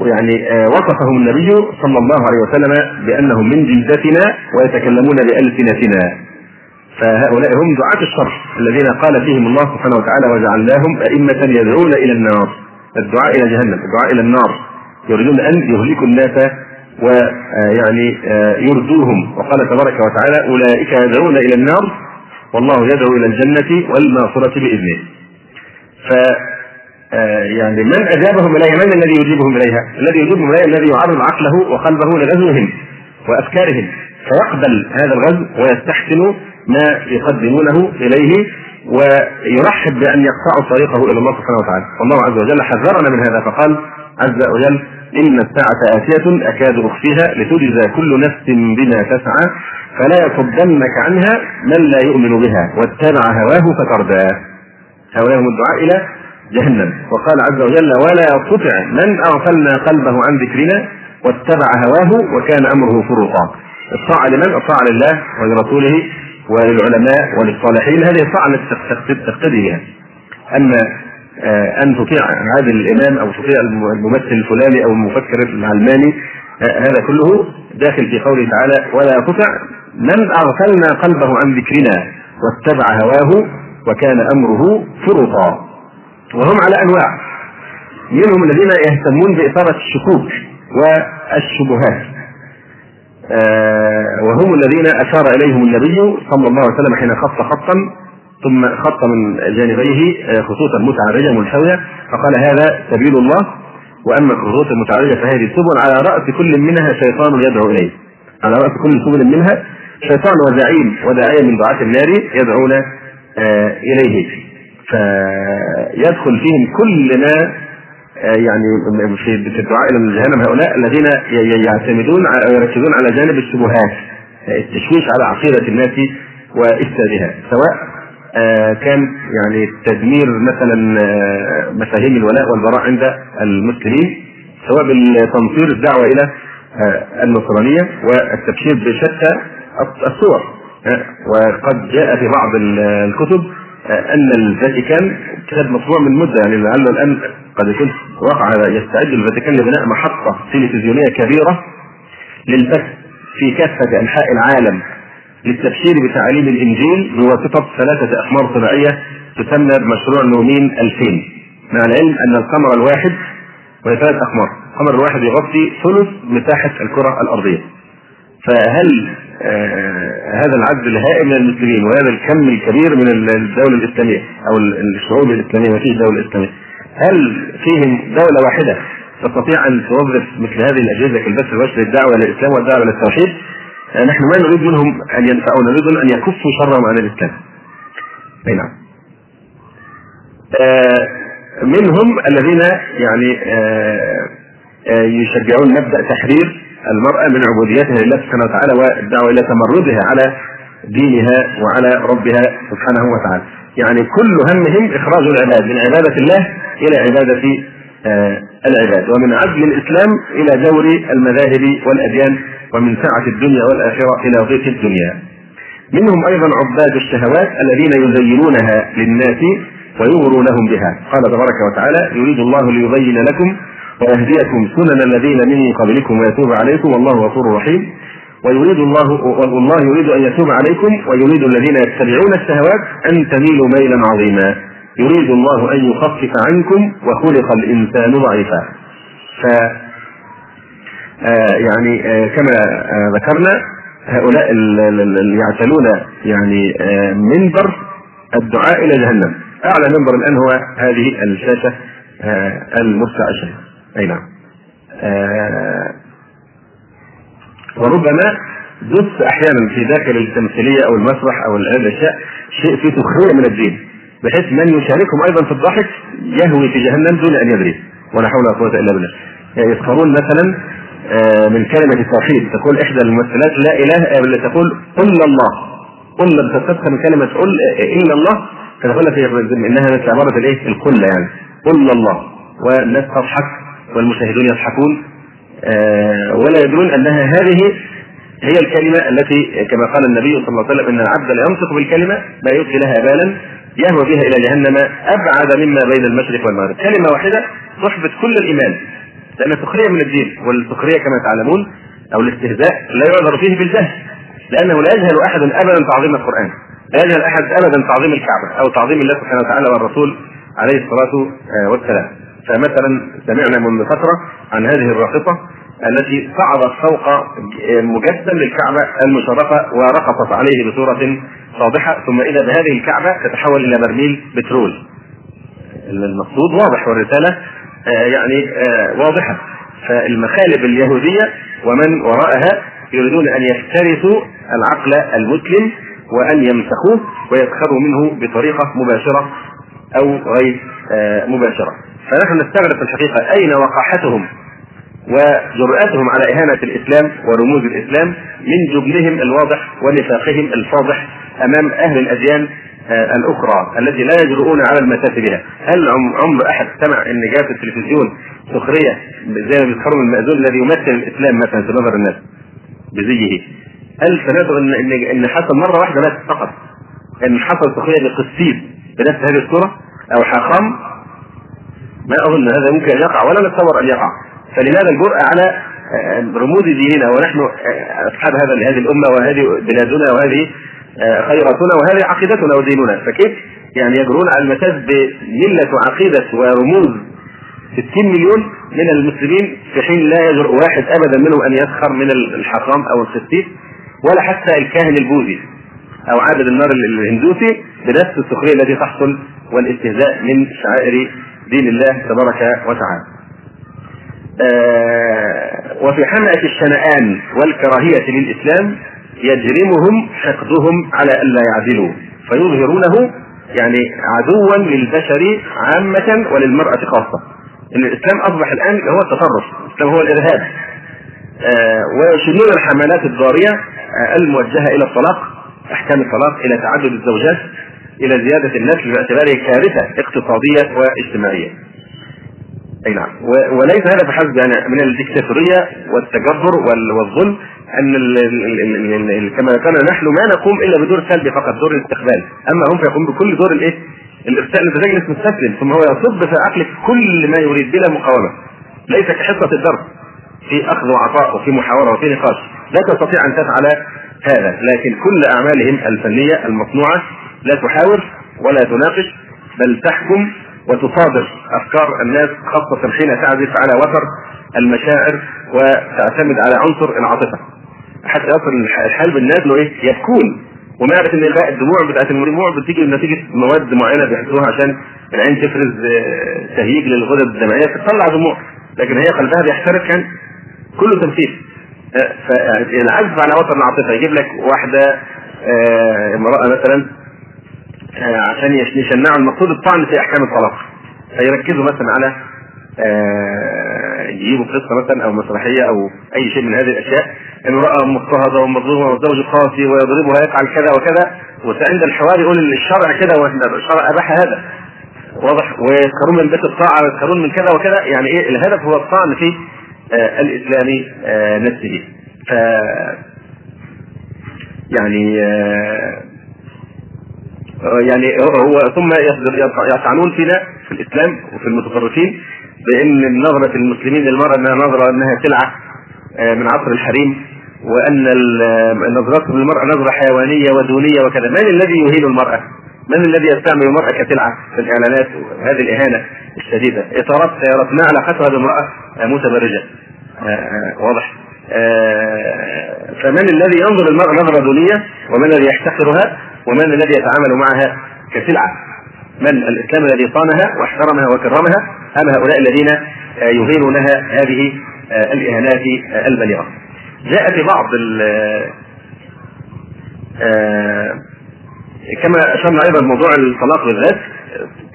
يعني آه، وصفهم النبي صلى الله عليه وسلم بأنهم من جلدتنا ويتكلمون بألسنتنا. فهؤلاء هم دعاة الشر الذين قال فيهم الله سبحانه وتعالى وجعلناهم أئمة يدعون إلى النار. الدعاء إلى جهنم الدعاء إلى النار. يريدون أن يهلكوا الناس ويعني آه، يردوهم. وقال تبارك وتعالى أولئك يدعون إلى النار والله يدعو إلى الجنة والمغفرة بإذنه. ف آه، يعني من أجابهم إليها؟ من الذي يجيبهم إليها؟ الذي يجيبهم إليها الذي يعرض عقله وقلبه لغزوهم وأفكارهم. فيقبل هذا الغزو ويستحسن ما يقدمونه إليه ويرحب بأن يقطعوا طريقه إلى الله سبحانه وتعالى، والله عز وجل حذرنا من هذا فقال عز وجل إن الساعة آتية أكاد اخفيها لتجزى كل نفس بما تسعى فلا يصدنك عنها من لا يؤمن بها. واتبع هواه فتردى. هم الدعاء إلى جهنم. وقال عز وجل ولا تطع من أغفلنا قلبه عن ذكرنا. واتبع هواه وكان أمره فرطا الطاعه لمن؟ الطاعه لله ولرسوله وللعلماء وللصالحين. هذه الطاعه التي أما آه، أن تطيع هذا الإمام أو تطيع الممثل الفلاني أو المفكر العلماني. آه، هذا كله داخل في قوله تعالى ولا تطع من أغفلنا قلبه عن ذكرنا واتبع هواه وكان أمره فرطا. وهم على أنواع. منهم الذين يهتمون بإثارة الشكوك والشبهات. آه وهم الذين أشار إليهم النبي صلى الله عليه وسلم حين خط خطا ثم خط من جانبيه آه، خطوطا متعرجه منحويه فقال هذا سبيل الله وأما الخطوط المتعرجة فهذه السبل على رأس كل منها شيطان يدعو إليه. على رأس كل سبل منها شيطان وزعيم وداعية من دعاه النار يدعون آه إليه. فيدخل فيهم كل ما آه، يعني في الدعاء إلى جهنم هؤلاء الذين يعتمدون يركزون على جانب الشبهات التشويش على عقيدة الناس وافسادها سواء كان يعني تدمير مثلا آه، مفاهيم الولاء والبراء عند المسلمين سواء بالتنصير الدعوة إلى النصرانية والتبشير بشتى الصور. وقد جاء في بعض الكتب أن الفاتيكان كتاب مطبوع من مدة يعني لعله الآن قد يكون وقع يستعد الفاتيكان لبناء محطة تلفزيونية كبيرة للبث في كافة أنحاء العالم. للتبشير بتعاليم الإنجيل بواسطه ثلاثة أقمار طبيعية تسمى بمشروع نومين 2000 مع العلم أن القمر الواحد وهي ثلاث أقمار. القمر الواحد يغطي ثلث مساحة الكرة الأرضية. فهل آه هذا العدد الهائل من المسلمين وهذا الكم الكبير من الدولة الإسلامية أو الشعوب الإسلامية ما فيش دولة إسلامية؟ هل فيهم دولة واحدة تستطيع أن توظف مثل هذه الأجهزة كالبث المباشر للدعوه للإسلام والدعوة للتوحيد؟ آه نحن ما نريد منهم أن ينفعونا نريد أن يكفوا شرهم عن الإسلام. أي نعم. آه منهم الذين يعني يشجعون مبدأ تحرير المرأة من عبوديتها لله سبحانه وتعالى والدعوة إلى تمردها على دينها وعلى ربها سبحانه وتعالى يعني كل همهم إخراج العباد من عبادة الله إلى عبادة آه، العباد. ومن عدل الإسلام إلى دور المذاهب والأديان ومن سعة الدنيا والآخرة إلى ضيق الدنيا. منهم أيضا عباد الشهوات الذين يزينونها للناس ويغرونهم بها. قال تبارك وتعالى يريد الله ليبين لكم ويهديكم سنن الذين من قبلكم ويتوب عليكم والله غفور رحيم. ويريد الله والله يريد أن يتوب عليكم ويريد الذين يتبعون الشهوات أن تميلوا ميلا عظيما. يريد الله أن يخفف عنكم وخلق الإنسان ضعيفا. ف آه، يعني آه، كما آه، ذكرنا هؤلاء اللي يعتلون يعني منبر الدعاء إلى جهنم. أعلى منبر الآن هو هذه الشاشة المرتعشه أي نعم. وربما دس أحيانا في داخل التمثيلية أو المسرح أو هذه الاشياء شيء فيه سخريه من الدين. بحيث من يشاركهم أيضا في الضحك يهوي في جهنم دون أن يدري ولا حول ولا قوة إلا بالله. يعني يسخرون مثلا آه، من كلمة التوحيد تقول إحدى الممثلات لا إله إلا تقول قل الله قل من كلمة قل إلا الله. فتقول لك إنها مثل عبارة الإيه؟ القله يعني. قل الله والناس تضحك والمشاهدون يضحكون آه، ولا يدرون أنها هذه هي الكلمة التي كما قال النبي صلى الله عليه وسلم إن العبد لا ينطق بالكلمة لا يلقي لها بالا يهوى بها إلى جهنم أبعد مما بين المشرق والمغرب، كلمة واحدة تحبط كل الإيمان لأن سخريه من الدين والسخرية كما تعلمون أو الاستهزاء لا يعذر فيه بالجهل لأنه لا يجهل احد ابدا تعظيم القرآن لا يجهل أحد ابدا تعظيم الكعبة أو تعظيم الله سبحانه وتعالى والرسول عليه الصلاة والسلام. فمثلا سمعنا منذ فترة عن هذه الراقصه التي صعدت فوق مجسم للكعبة المشرفة ورقصت عليه بصورة واضحه ثم إذا بهذه الكعبة تتحول إلى برميل بترول. المقصود واضح والرسالة آه، يعني آه، واضحة فالمخالب اليهودية ومن وراءها يريدون أن يفترسوا العقل المسلم وأن يمسخوه ويسخروا منه بطريقة مباشرة أو غير آه، مباشرة. فنحن نستغرب في الحقيقة أين وقاحتهم وجرأتهم على إهانة الإسلام ورموز الإسلام من جبنهم الواضح ونفاقهم الفاضح أمام أهل الأديان آه، الأخرى التي لا يجرؤون على المساس بها. هل عمر أحد سمع أن جاء في التلفزيون سخرية زي ما من المأذون الذي يمثل الإسلام مثلا في نظر الناس؟ بزيه. هل ان ان إن حصل مرة واحدة بس فقط؟ إن حصل سخرية لقسيس بنفس هذه الصورة؟ أو حاخام ما أظن هذا ممكن يقع ولا نتصور أن يقع. فلماذا الجرأة على آه، رموز ديننا ونحن آه، أصحاب هذا هذه الأمة وهذه بلادنا وهذه آه، خيراتنا وهذه عقيدتنا وديننا فكيف يعني يجرون على المساس بملة وعقيده ورموز 60 مليون من المسلمين في حين لا يجرؤ واحد ابدا منهم أن يسخر من الحرام أو الخسيس ولا حتى الكاهن البوذي أو عابد النار الهندوسي بنفس السخرية التي تحصل والإستهزاء من شعائر دين الله تبارك وتعالى. آه، وفي حمأة الشنآن والكراهية للإسلام يجرمهم حقدهم على ألا يعدلوا فيظهرونه يعني عدوا للبشر عامة وللمرأة خاصة. إن الإسلام أصبح الآن هو التطرف الإسلام هو الإرهاب. آه ويشنون الحملات الضارية آه الموجهة إلى الطلاق أحكام الطلاق إلى تعدد الزوجات إلى زيادة النسل باعتباره كارثة اقتصادية واجتماعية. أي نعم. وليس هذا فحسب يعني من الدكتاتوريه والتجبر والظلم أن ال ال ال كما ذكرنا نحن ما نقوم إلا بدور سلبي فقط دور الاستقبال. أما هم فيقوم بكل دور الإيه؟ الارسال انت تجلس مستسلم ثم هو يصب في عقلك كل ما يريد بلا مقاومة. ليس كحصة الدرس في أخذ وعطاء وفي محاوره وفي نقاش. لا تستطيع أن تفعل هذا لكن كل أعمالهم الفنية المصنوعة لا تحاور ولا تناقش بل تحكم وتصادر أفكار الناس خاصة حين تعزف على وتر المشاعر وتعتمد على عنصر العاطفة. حتى يصل الحال بالناس إنه إيه؟ يبكون. وما يعرف ان الدموع بتاعت الدموع بتيجي نتيجه مواد معينة بيحطوها عشان العين تفرز آه، تهيج للغدد الدمعية فتطلع دموع. لكن هي قلبها بيحترق كان كله تمثيل آه، فالعزف على وتر العاطفة يجيب لك واحدة آه، امرأة مثلا عشان يشنعوا المقصود الطعن في أحكام الطلاق. فيركزوا مثلا على آه، يجيبوا قصة مثلا أو مسرحية أو أي شيء من هذه الأشياء. امراه مضطهدة ومظلومه والزوج قاسي ويضربها يفعل كذا وكذا وعند الحوار يقول الشرع كده والشرع أباح هذا. واضح؟ ويذكرون من بيت الطاعة ويذكرون من كذا وكذا. يعني إيه؟ الهدف هو الطعن في آه الإسلام آه نفسه. ف يعني آه يعني هو ثم يطعنون فينا في الإسلام وفي المتطرفين بإن نظرة المسلمين للمراه إنها نظرة إنها سلعة آه، من عصر الحريم وأن نظرتهم للمرأة نظرة حيوانية ودونية وكذا. من الذي يهين المرأة؟ من الذي يستعمل المرأة كسلعة؟ في الإعلانات هذه الإهانة الشديدة. اطارات سيارات ما علاقتها متبرجه آه، آه، واضح. فمن الذي ينظر المراه نظرة دونية ومن الذي يحتقرها؟ ومن الذي يتعامل معها كسلعة؟ من الإسلام الذي صانها واحترمها وكرمها؟ أم هؤلاء الذين يهينونها هذه الإهانات البليغة؟ جاء في بعض آه، كما أشرنا أيضا موضوع الطلاق بالذات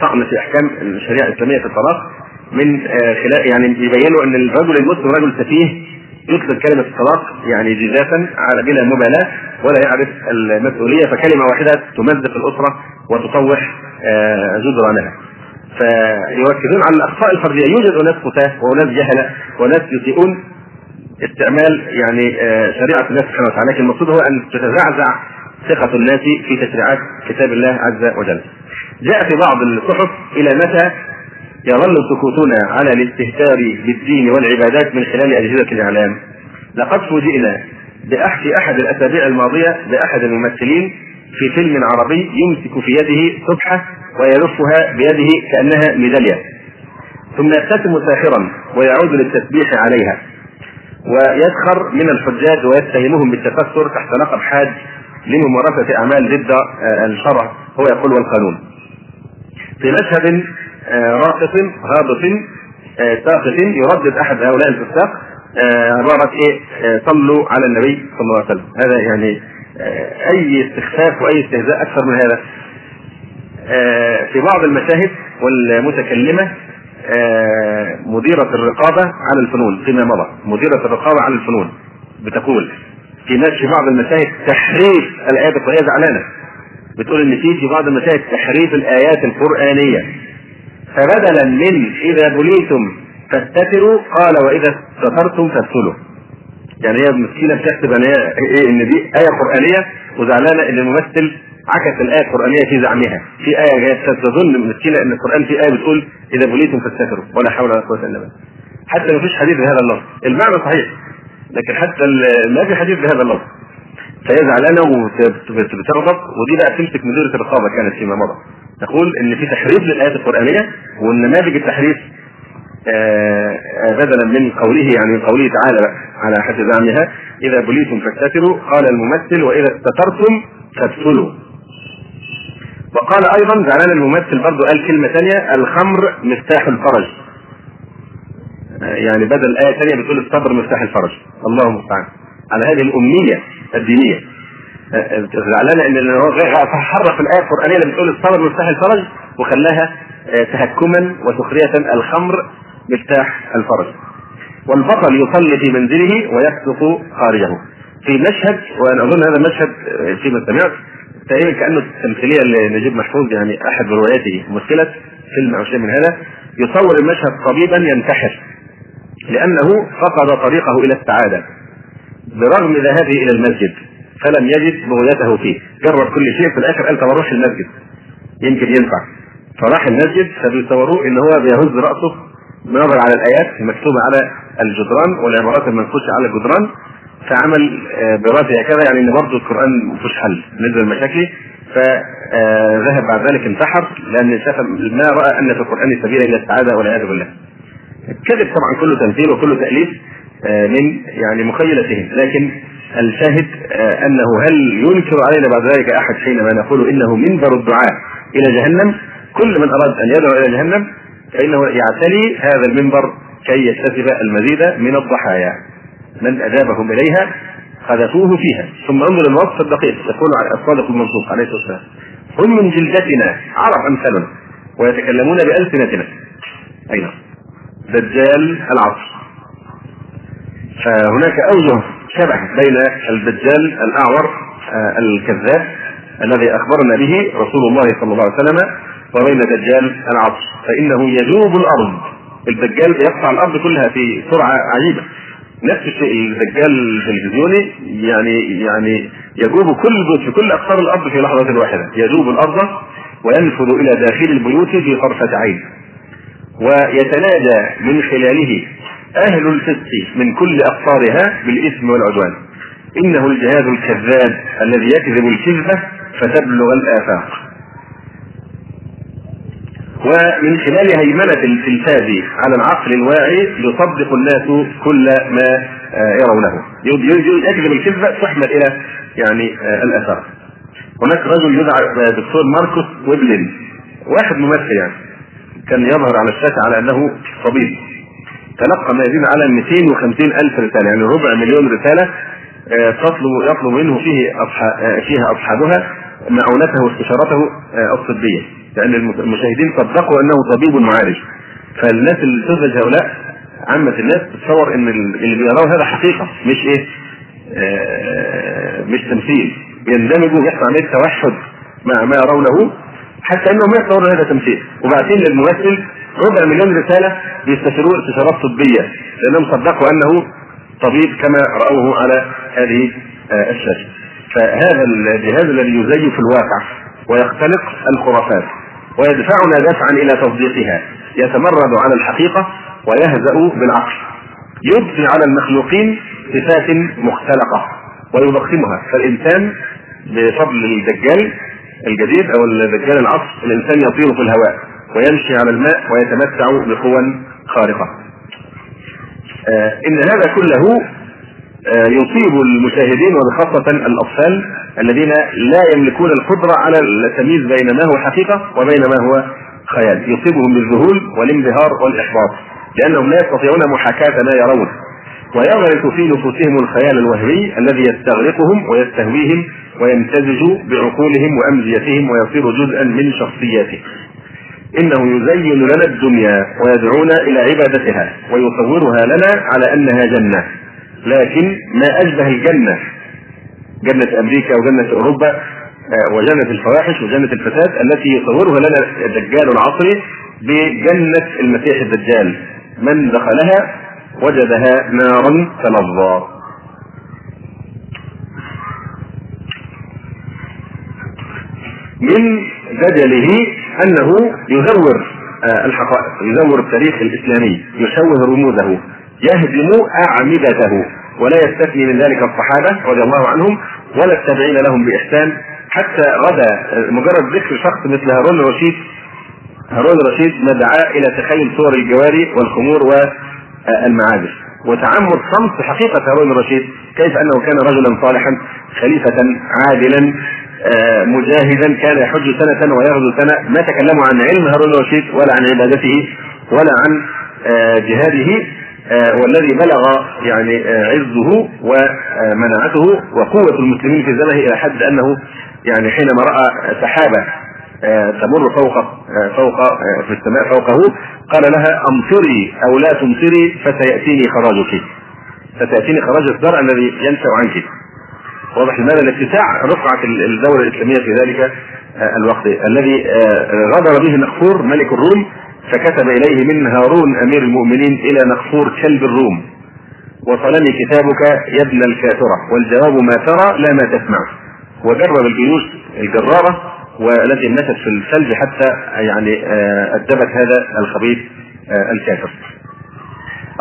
طعن في أحكام الشريعة الإسلامية في الطلاق من آه، خلال يعني يبينوا أن الرجل المسلم رجل سفيه يطلق كلمة الطلاق يعني جزافا على بلا مبالاة ولا يعرف المسؤولية فكلمة واحدة تمزق الأسرة وتطوح آه، جدرانها. فيركزون على الأخطاء الفردية. يوجد أناس فتاه وأناس جهلة وناس يسيئون استعمال يعني آه، شريعة الله سبحانه وتعالى. لكن المقصود هو أن تتزعزع ثقة الناس في تشريعات كتاب الله عز وجل. جاء في بعض الصحف إلى متى يظل سكوتنا على الاستهتار بالدين والعبادات من خلال أجهزة الإعلام. لقد فوجئنا بأحد أحد الأسابيع الماضية بأحد الممثلين في فيلم عربي يمسك في يده سبحة ويلفها بيده كأنها ميدالية. ثم يبتسم ساخرا ويعود للتسبيح عليها. ويسخر من الحجاج ويتهمهم بالتكسر تحت لقب حاج لممارسة أعمال ضد الشرع هو يقول والقانون. في مشهد راقص هابط آه، ساقط يردد أحد هؤلاء الفساق. عبارة إيه؟ صلوا على النبي صلى الله عليه وسلم. هذا يعني أي استخفاف وأي استهزاء أكثر من هذا. في بعض المشاهد والمتكلمة آه، مديرة الرقابة على الفنون فيما مضى. مديرة الرقابة على الفنون بتقول في ناس في بعض المشاهد تحريف الآيات وهي زعلانة بتقول إن في في بعض المشاهد تحريف الآيات القرآنية. فبدلا من إذا بليتم فاستتروا قال وإذا استترتم فاغسلوا يعني هي مسكينة بتحسب إن هي إيه إن دي آية قرآنية وزعلانة إن الممثل عكس الآية القرآنية في زعمها. في آية جاية تظن مسكينة إن القرآن في آية بتقول إذا بليتم فاستغفروا ولا حول ولا قوة إلا بالله. حتى ما فيش حديث بهذا اللفظ. المعنى صحيح لكن حتى ما في حديث بهذا اللفظ. فهي زعلانة وبتغضب ودي بقى تمسك مديرة الرقابة كانت فيما مضى. تقول إن في تحريف للآيات القرآنية والنماذج التحريف آه بدلا من قوله يعني قوله تعالى على حد زعمها إذا بليتم فاستتروا قال الممثل وإذا استترتم فاغسلوا وقال أيضا زعلان الممثل برضه قال كلمة ثانية الخمر مفتاح الفرج. يعني بدل آية ثانية بتقول الصبر مفتاح الفرج. الله المستعان. على هذه الأمنية الدينية. زعلانه ان هو حرف الآية القرآنية اللي بتقول الصبر مفتاح الفرج وخلاها آه، تهكما وسخرية الخمر مفتاح الفرج. والبطل يصلي في منزله ويسلك خارجه. في مشهد وأنا أظن هذا المشهد آه، فيما سمعت تقريبا كأنه تمثيلية لنجيب محفوظ يعني أحد رواياته ممثله فيلم أو شيء من هذا. يصور المشهد طبيبا ينتحر لأنه فقد طريقه إلى السعادة برغم ذهابه إلى المسجد. فلم يجد بغيته فيه. جرب كل شيء في الآخر قال طب أروح المسجد. يمكن ينفع. فراح المسجد فبيصوروه إن هو بيهز رأسه بنظر على الآيات المكتوبه على الجدران والعبارات المنقوشة على الجدران. فعمل آه، براسه هكذا يعني إن برضه القرآن مفيش حل بالنسبة لمشاكلي فذهب بعد ذلك انتحر لأن شاف ما رأى أن في القرآن سبيلا إلى السعادة والعياذ بالله. كذب طبعا كله تمثيل وكله تأليف آه، من يعني مخيلتهم. لكن الشاهد آه، أنه هل ينكر علينا بعد ذلك أحد حينما نقول إنه منبر الدعاء إلى جهنم؟ كل من أراد أن يدعو إلى جهنم فإنه يعتلي هذا المنبر كي يكتسب المزيد من الضحايا. من اجابهم إليها قذفوه فيها. ثم انظر الوصف الدقيق يقول الصادق المنصوص عليه الصلاة والسلام. هم من جلدتنا عرب امثالنا ويتكلمون بألسنتنا. اي نعم دجال العصر. فهناك أوجه شبه بين الدجال الأعور آه، الكذاب الذي أخبرنا به رسول الله صلى الله عليه وسلم وبين دجال العصر فإنه يجوب الأرض. الدجال يقطع الأرض كلها في سرعة عجيبة. نفس الشيء الدجال التلفزيوني يعني يعني يجوب كل في كل أقطار الأرض في لحظة واحدة. يجوب الأرض وينفذ إلى داخل البيوت في طرفة عين. ويتنادى من خلاله أهل الفسق من كل أقطارها بالإثم والعدوان. إنه الجهاد الكذاب الذي يكذب الكذبة فتبلغ الآفاق. ومن خلال هيمنة التلفاز على العقل الواعي يصدق الناس كل ما آه، يرونه. يكذب الكذبة تحمل إلى يعني آه، الآثار هناك رجل يدعى دكتور ماركوس ويبلين. واحد ممثل يعني. كان يظهر على الشاشة على أنه طبيب. تلقى ما يزيد على 250 ألف رسالة يعني ربع مليون رسالة آه، تطلب يطلب منه فيه فيها أصحابها معونته واستشارته الطبية لأن المشاهدين صدقوا أنه طبيب معالج. فالناس اللي تزعج هؤلاء عامة الناس تتصور إن اللي بيراه هذا حقيقة مش آه مش تمثيل. يندمجوا يحصل عليه توحد مع ما يرونه حتى إنهم ما يتصورون هذا تمثيل. وبعدين للممثل ربع مليون رسالة بيستشيرون استشارات طبية لأنهم صدقوا أنه طبيب كما رأوه على هذه آه الشاشة. فهذا الجهاز الذي يزيف الواقع ويختلق الخرافات ويدفعنا دفعا إلى تصديقها. يتمرد على الحقيقة ويهزأ بالعقل. يضفي على المخلوقين صفات مختلقة ويضخمها. فالإنسان بفضل الدجال الجديد أو الدجال العصر الإنسان يطير في الهواء. ويمشي على الماء ويتمتع بقوى خارقة. آه إن هذا كله آه يصيب المشاهدين وبخاصه الأطفال الذين لا يملكون القدرة على التمييز بين ما هو حقيقة وبين ما هو خيال. يصيبهم بالذهول والانبهار والإحباط لأنهم لا يستطيعون محاكاة ما يرون. ويغرس في نفوسهم الخيال الوهمي الذي يستغرقهم ويستهويهم ويمتزج بعقولهم وأمزيتهم ويصير جزءا من شخصياتهم إنه يزين لنا الدنيا ويدعونا إلى عبادتها ويصورها لنا على أنها جنة. لكن ما أشبه الجنة؟ جنة أمريكا وجنة أوروبا آه، وجنة الفواحش وجنة الفساد التي يصورها لنا الدجال العصري بجنة المسيح الدجال. من دخلها؟ وجدها نارا تلظى. من دجله أنه يزور آه، الحقائق يزور التاريخ الإسلامي يشوه رموزه يهدم أعمدته ولا يستثني من ذلك الصحابة رضي الله عنهم ولا التابعين لهم بإحسان. حتى غدا مجرد ذكر شخص مثل هارون الرشيد هارون الرشيد دعا إلى تخيل صور الجواري والخمور والمعازف وتعمد صمت حقيقة هارون الرشيد كيف أنه كان رجلا صالحا خليفة عادلا. آه، مجاهدا كان يحج سنة ويغزو سنة. ما تكلموا عن علم هارون الرشيد ولا عن عبادته ولا عن آه، جهاده آه، والذي بلغ يعني آه، عزه ومناعته وقوة المسلمين في زمنه إلى حد أنه يعني حينما رأى سحابة آه، تمر فوق فوق في السماء فوقه قال لها أمطري أو لا تمطري فسيأتيني خراجك. فتأتيني خراج الزرع الذي ينشأ عنك. واضح لماذا الاتساع رفعت الدولة الإسلامية في ذلك الوقت. الذي غدر به نقفور ملك الروم فكتب إليه من هارون أمير المؤمنين إلى نقصور كلب الروم. وصلني كتابك يا ابن الكافرة والجواب ما ترى لا ما تسمع. وجرب الجيوش الجرارة والتي مشت في الثلج حتى يعني آه، أدبت هذا الخبيث آه، الكافر.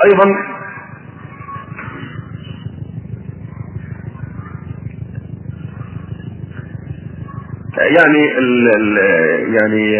أيضا يعني ال ال يعني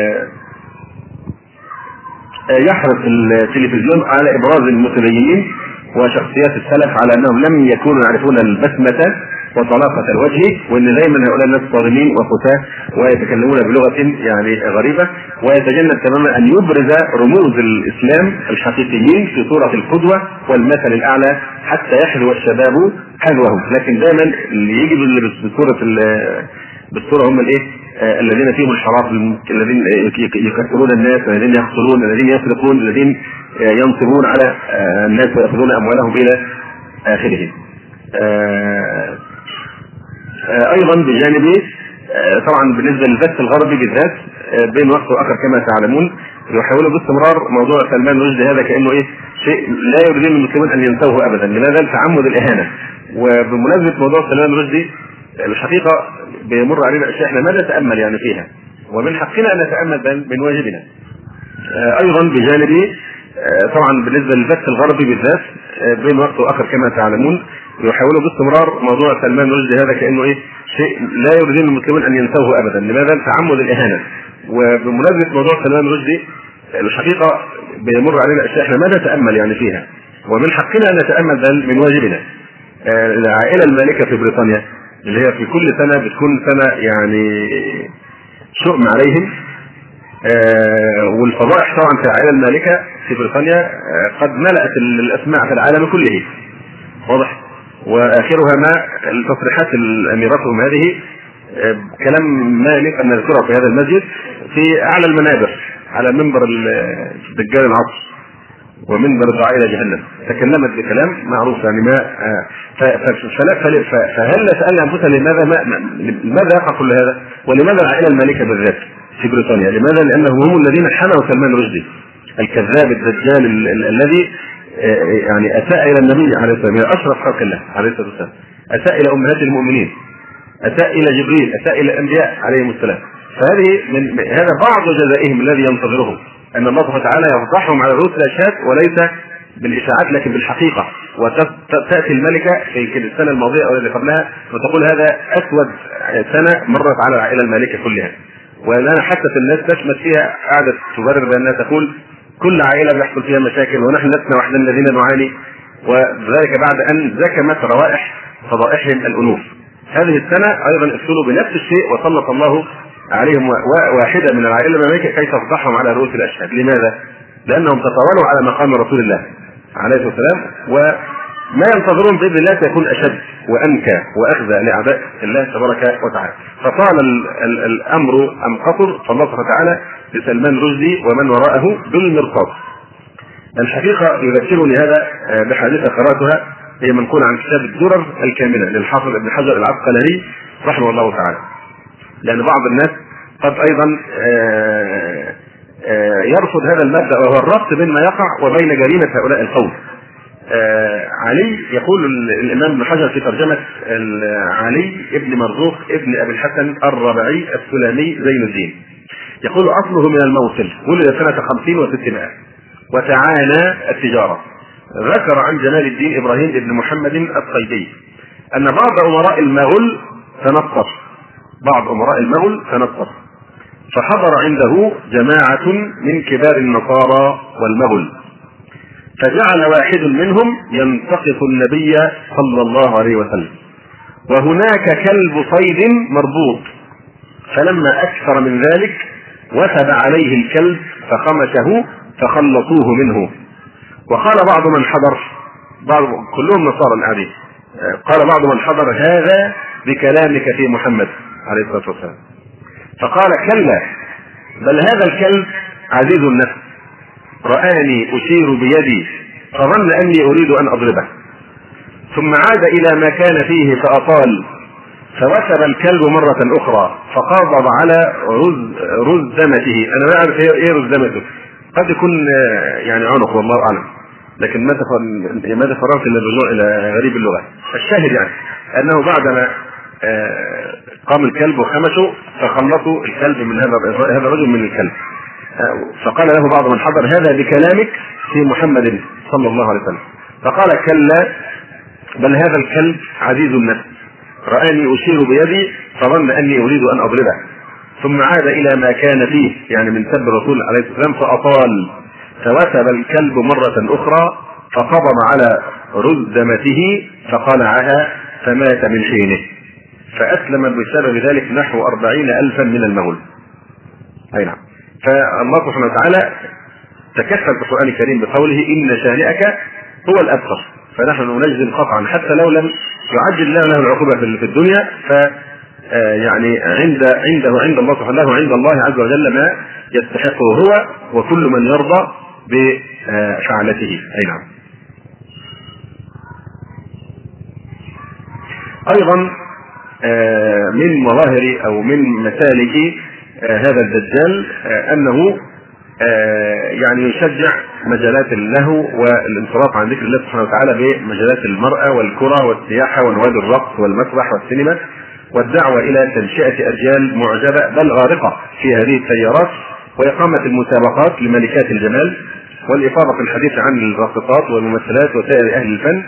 آه، يحرص التلفزيون على إبراز المتدينين وشخصيات السلف على أنهم لم يكونوا يعرفون البسمة وطلاقة الوجه وإن دايما هؤلاء الناس صارمين وفتاة ويتكلمون بلغة يعني غريبة ويتجنب تماما أن يبرز رموز الإسلام الحقيقيين في صورة القدوة والمثل الأعلى حتى يحذو الشباب حذوهم لكن دايما اللي يجي بالصورة بالصورة هم الإيه؟ آه، الذين فيهم الحراف الذين يكسرون الناس الذين يقتلون الذين يسرقون الذين آه، ينصبون على آه، الناس ويأخذون أموالهم إلى آخره أيضا بجانب طبعا بالنسبة للبث الغربي بالذات بين وقت وآخر كما تعلمون يحاولوا باستمرار موضوع سلمان رشدي هذا كأنه إيه شيء لا يريدون المسلمون أن ينسوه أبدا لماذا؟ تعمد الإهانة وبمناسبة موضوع سلمان رشدي الحقيقة بيمر علينا أشياء إحنا ما نتأمل يعني فيها. ومن حقنا أن نتأمل من واجبنا. آه، أيضا بجانب آه، طبعا بالنسبة للبث الغربي بالذات آه، بين وقت وآخر كما تعلمون يحاولوا باستمرار موضوع سلمان رشدي هذا كأنه إيه شيء لا يريدون المسلمون أن ينسوه ابدا. لماذا؟ تعمد الإهانة. وبمناسبة موضوع سلمان رشدي الحقيقة بيمر علينا أشياء إحنا ما نتأمل يعني فيها. ومن حقنا أن نتأمل من واجبنا. العائلة المالكة في بريطانيا. اللي هي في كل سنة بتكون سنة يعني شؤم عليهم. آه والفضائح طبعا في العائلة المالكة في بريطانيا آه قد ملأت الأسماع في العالم كله. واضح. وآخرها ما التصريحات الاميرتهم هذه آه كلام ما يليق أن نذكره في هذا المسجد في أعلى المنابر على منبر الدجال العصر. ومنبر الدعاء إلى جهنم تكلمت بكلام معروف يعني ما فهل سالنا أنفسنا لماذا ما لماذا يقع كل هذا؟ ولماذا العائله المالكه بالذات في بريطانيا؟ لماذا؟ لانهم هم الذين حموا سلمان رشدي الكذاب الدجال الذي يعني اساء إلى النبي عليه الصلاة والسلام أشرف خلق الله عليه الصلاة والسلام اساء إلى أمهات المؤمنين اساء إلى جبريل اساء إلى الأنبياء عليهم السلام فهذه من هذا بعض جزائهم الذي ينتظرهم أن الله سبحانه وتعالى يفضحهم على رؤوس الاشهاد وليس بالإشاعات لكن بالحقيقة. وتأتي الملكة في السنة الماضية أو اللي قبلها وتقول هذا أسود سنة مرت على العائله المالكه كلها. ولنا حتى الناس تشمت فيها قعدت تبرر بأنها تقول كل عائلة بيحصل فيها مشاكل ونحن لسنا وحدنا الذين نعاني. وذلك بعد أن زكمت روائح فضائحهم الأنوف. هذه السنة أيضا ابتلوا بنفس الشيء وسلط الله عليهم واحدة من العائلة الملائكة كي تفضحهم على رؤوس الأشهاد، لماذا؟ لأنهم تطاولوا على مقام رسول الله عليه الصلاة والسلام وما ينتظرون بإذن الله سيكون أشد وأنكى وأخزى لأعداء الله تبارك وتعالى. فطال الأمر أم قصر فالله سبحانه وتعالى رشدي ومن وراءه بالمرصاد. الحقيقة يذكرني هذا آه، بحادثة قرأتها هي منقولة عن كتاب الدرر الكاملة للحافظ ابن حجر العسقلاني رحمه الله تعالى. لأن بعض الناس قد أيضا آه، آه، يرفض هذا المبدأ وهو الربط بين ما يقع وبين جريمة هؤلاء القوم. آه، علي يقول الإمام ابن حجر في ترجمة علي ابن مرزوق ابن أبي الحسن الربعي السلامي زين الدين. يقول أصله من الموصل ولد سنة خمسين وستمائة وتعانى التجارة. ذكر عن جمال الدين إبراهيم بن محمد الصيدي أن بعض أمراء المغول تنصر بعض أمراء المغل تنصر. فحضر عنده جماعة من كبار النصارى والمغل. فجعل واحد منهم ينتقص النبي صلى الله عليه وسلم. وهناك كلب صيد مربوط. فلما أكثر من ذلك وثب عليه الكلب فخمشه فخلصوه منه. وقال بعض من حضر بعض كلهم نصارى الآن. قال بعض من حضر هذا بكلامك في محمد. عليه الصلاة والسلام. فقال كلا بل هذا الكلب عزيز النفس. رآني أشير بيدي فظن أني أريد أن أضربه. ثم عاد إلى ما كان فيه فأطال. فوثب الكلب مرة أخرى فقابض على رز رزمته أنا ما أعرف إيه رزمته قد يكون يعني عنق والله أعلم. لكن ما ما تفرغت إلا الرجوع إلى غريب اللغة؟ الشاهد يعني أنه بعدما آه، قام الكلب وخمشه فخلصوا الكلب من هذا هذا الرجل من الكلب. فقال له بعض من حضر هذا بكلامك في محمد صلى الله عليه وسلم. فقال كلا بل هذا الكلب عزيز النفس. رآني أشير بيدي فظن أني أريد أن أضربه. ثم عاد إلى ما كان فيه يعني من سب الرسول عليه الصلاة والسلام فأطال. فوثب الكلب مرة أخرى فقبض على رزمته فقلعها فمات من حينه. فأسلم بسبب ذلك نحو أربعين ألفا من المغول. أي نعم. فالله سبحانه وتعالى تكفل في القرآن الكريم بقوله إن شانئك هو الأبتر فنحن نجزم قطعا. حتى لو لم يعجل الله له العقوبة في الدنيا ف آه، يعني عند عنده عند الله سبحانه عند الله عز وجل ما يستحقه هو وكل من يرضى بفعلته. أي نعم. أيضا من مظاهر أو من مسالك آه، هذا الدجال أنه يعني يشجع مجالات اللهو والانصراف عن ذكر الله سبحانه وتعالى بمجالات المرأة والكرة والسياحة ونوادي الرقص والمسرح والسينما والدعوة إلى تنشئة أجيال معجبة بل غارقة في هذه التيارات وإقامة المسابقات لملكات الجمال والإفاضة في الحديث عن الراقصات والممثلات وسائر أهل الفن.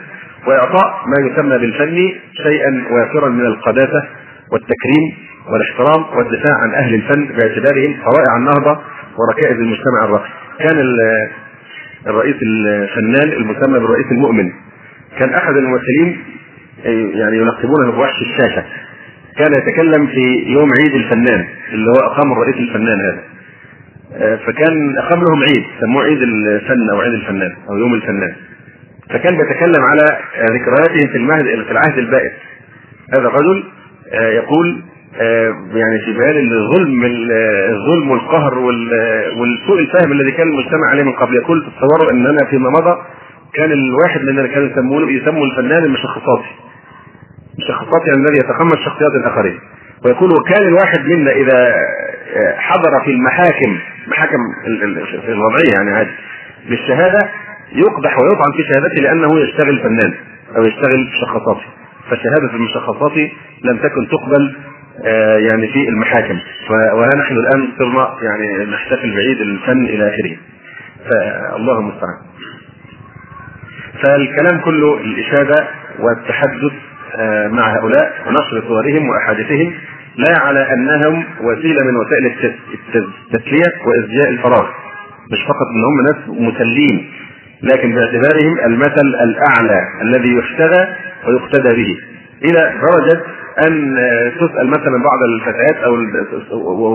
وإعطاء ما يسمى بالفن شيئا وافرا من القداسة والتكريم والاحترام والدفاع عن أهل الفن باعتبارهم صوائع النهضة وركائز المجتمع الراقي. كان الرئيس الفنان المسمى بالرئيس المؤمن. كان أحد الممثلين يعني يلقبونه بوحش الشاشة. كان يتكلم في يوم عيد الفنان اللي هو أقام الرئيس الفنان هذا. آه، فكان أقام لهم عيد سموه عيد الفن أو عيد الفنان أو يوم الفنان. فكان بيتكلم على ذكرياته في المهد في العهد البائس. هذا الرجل آه، يقول آه، يعني في بيان الظلم الظلم والقهر والسوء الفهم الذي كان المجتمع عليه من قبل يقول تصوروا ان أنا فيما مضى كان الواحد مننا كانوا يسمونه يسموا الفنان المشخصاتي. الشخصيات يعني الذي يتخمس شخصيات الاخرين ويقول وكان الواحد منا إذا حضر في المحاكم محاكم الوضعية يعني عادي بالشهادة يقدح ويطعن في شهادته لأنه يشتغل فنان أو يشتغل في شخصاته فشهادة المشخصات لم تكن تقبل آه، يعني في المحاكم. وها نحن الآن صرنا يعني نحتفل بعيد الفن إلى آخره. فالله المستعان. فالكلام كله الإشادة والتحدث آه، مع هؤلاء ونشر صورهم وأحاديثهم لا على أنهم وسيلة من وسائل التسلية وإزجاء الفراغ. مش فقط ان هم ناس مسلين لكن باعتبارهم المثل الأعلى الذي يحتذى ويقتدى به. إلى درجة أن تسأل مثلا بعض الفتيات أو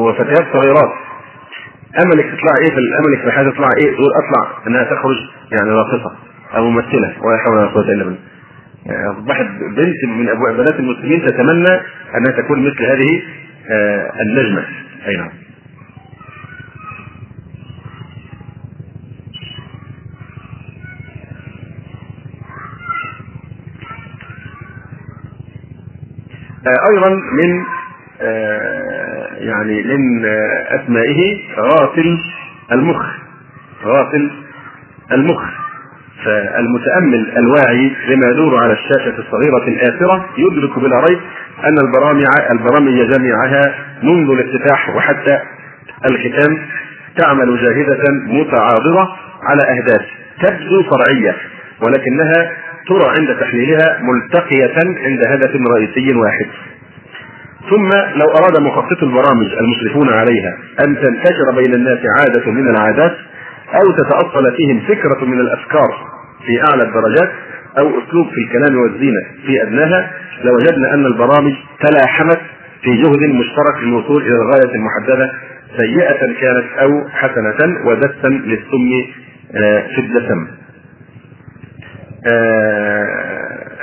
وفتيات صغيرات أملك تطلع إيه في أملك في الحياة تطلع إيه؟ تقول أطلع إنها تخرج يعني راقصة أو ممثلة ولا حول ولا قوة إلا بالله. أصبحت بنت من ابواب بنات المسلمين تتمنى أنها تكون مثل هذه آه، النجمة. أي نعم. أيضا من آه، يعني من أسمائه غافل المخ. غافل المخ. فالمتأمل الواعي لما يدور على الشاشة الصغيرة الآثرة يدرك بلا ريب أن البرامج البرامج جميعها منذ الافتتاح وحتى الختام تعمل جاهزة متعاضده على أهداف تبدو فرعية ولكنها ترى عند تحليلها ملتقية عند هدف رئيسي واحد ثم لو أراد مخطط البرامج المشرفون عليها أن تنتشر بين الناس عادة من العادات أو تتأصل فيهم فكرة من الأفكار في أعلى الدرجات أو أسلوب في الكلام والزينة في أدناها لوجدنا أن البرامج تلاحمت في جهد مشترك للوصول إلى الغاية المحددة سيئة كانت أو حسنة ودسا للسم آه، في الدسم. آه،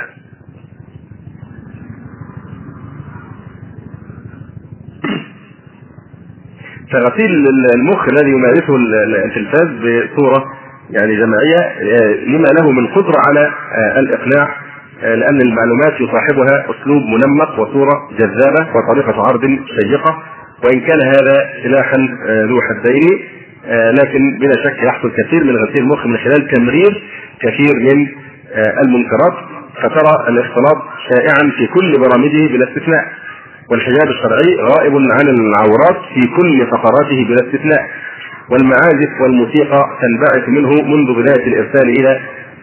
فغسيل المخ الذي يمارسه التلفاز بصورة يعني جماعية آه، لما له من قدرة على آه، الإقناع آه، لأن المعلومات يصاحبها أسلوب منمق وصورة جذابة وطريقة عرض شيقة وإن كان هذا سلاحا ذو حدين لكن بلا شك يحصل كثير من غسيل المخ من خلال تمرير كثير من المنكرات فترى الاختلاط شائعا في كل برامجه بلا استثناء. والحجاب الشرعي غائب عن العورات في كل فقراته بلا استثناء. والمعازف والموسيقى تنبعث منه منذ بداية الإرسال إلى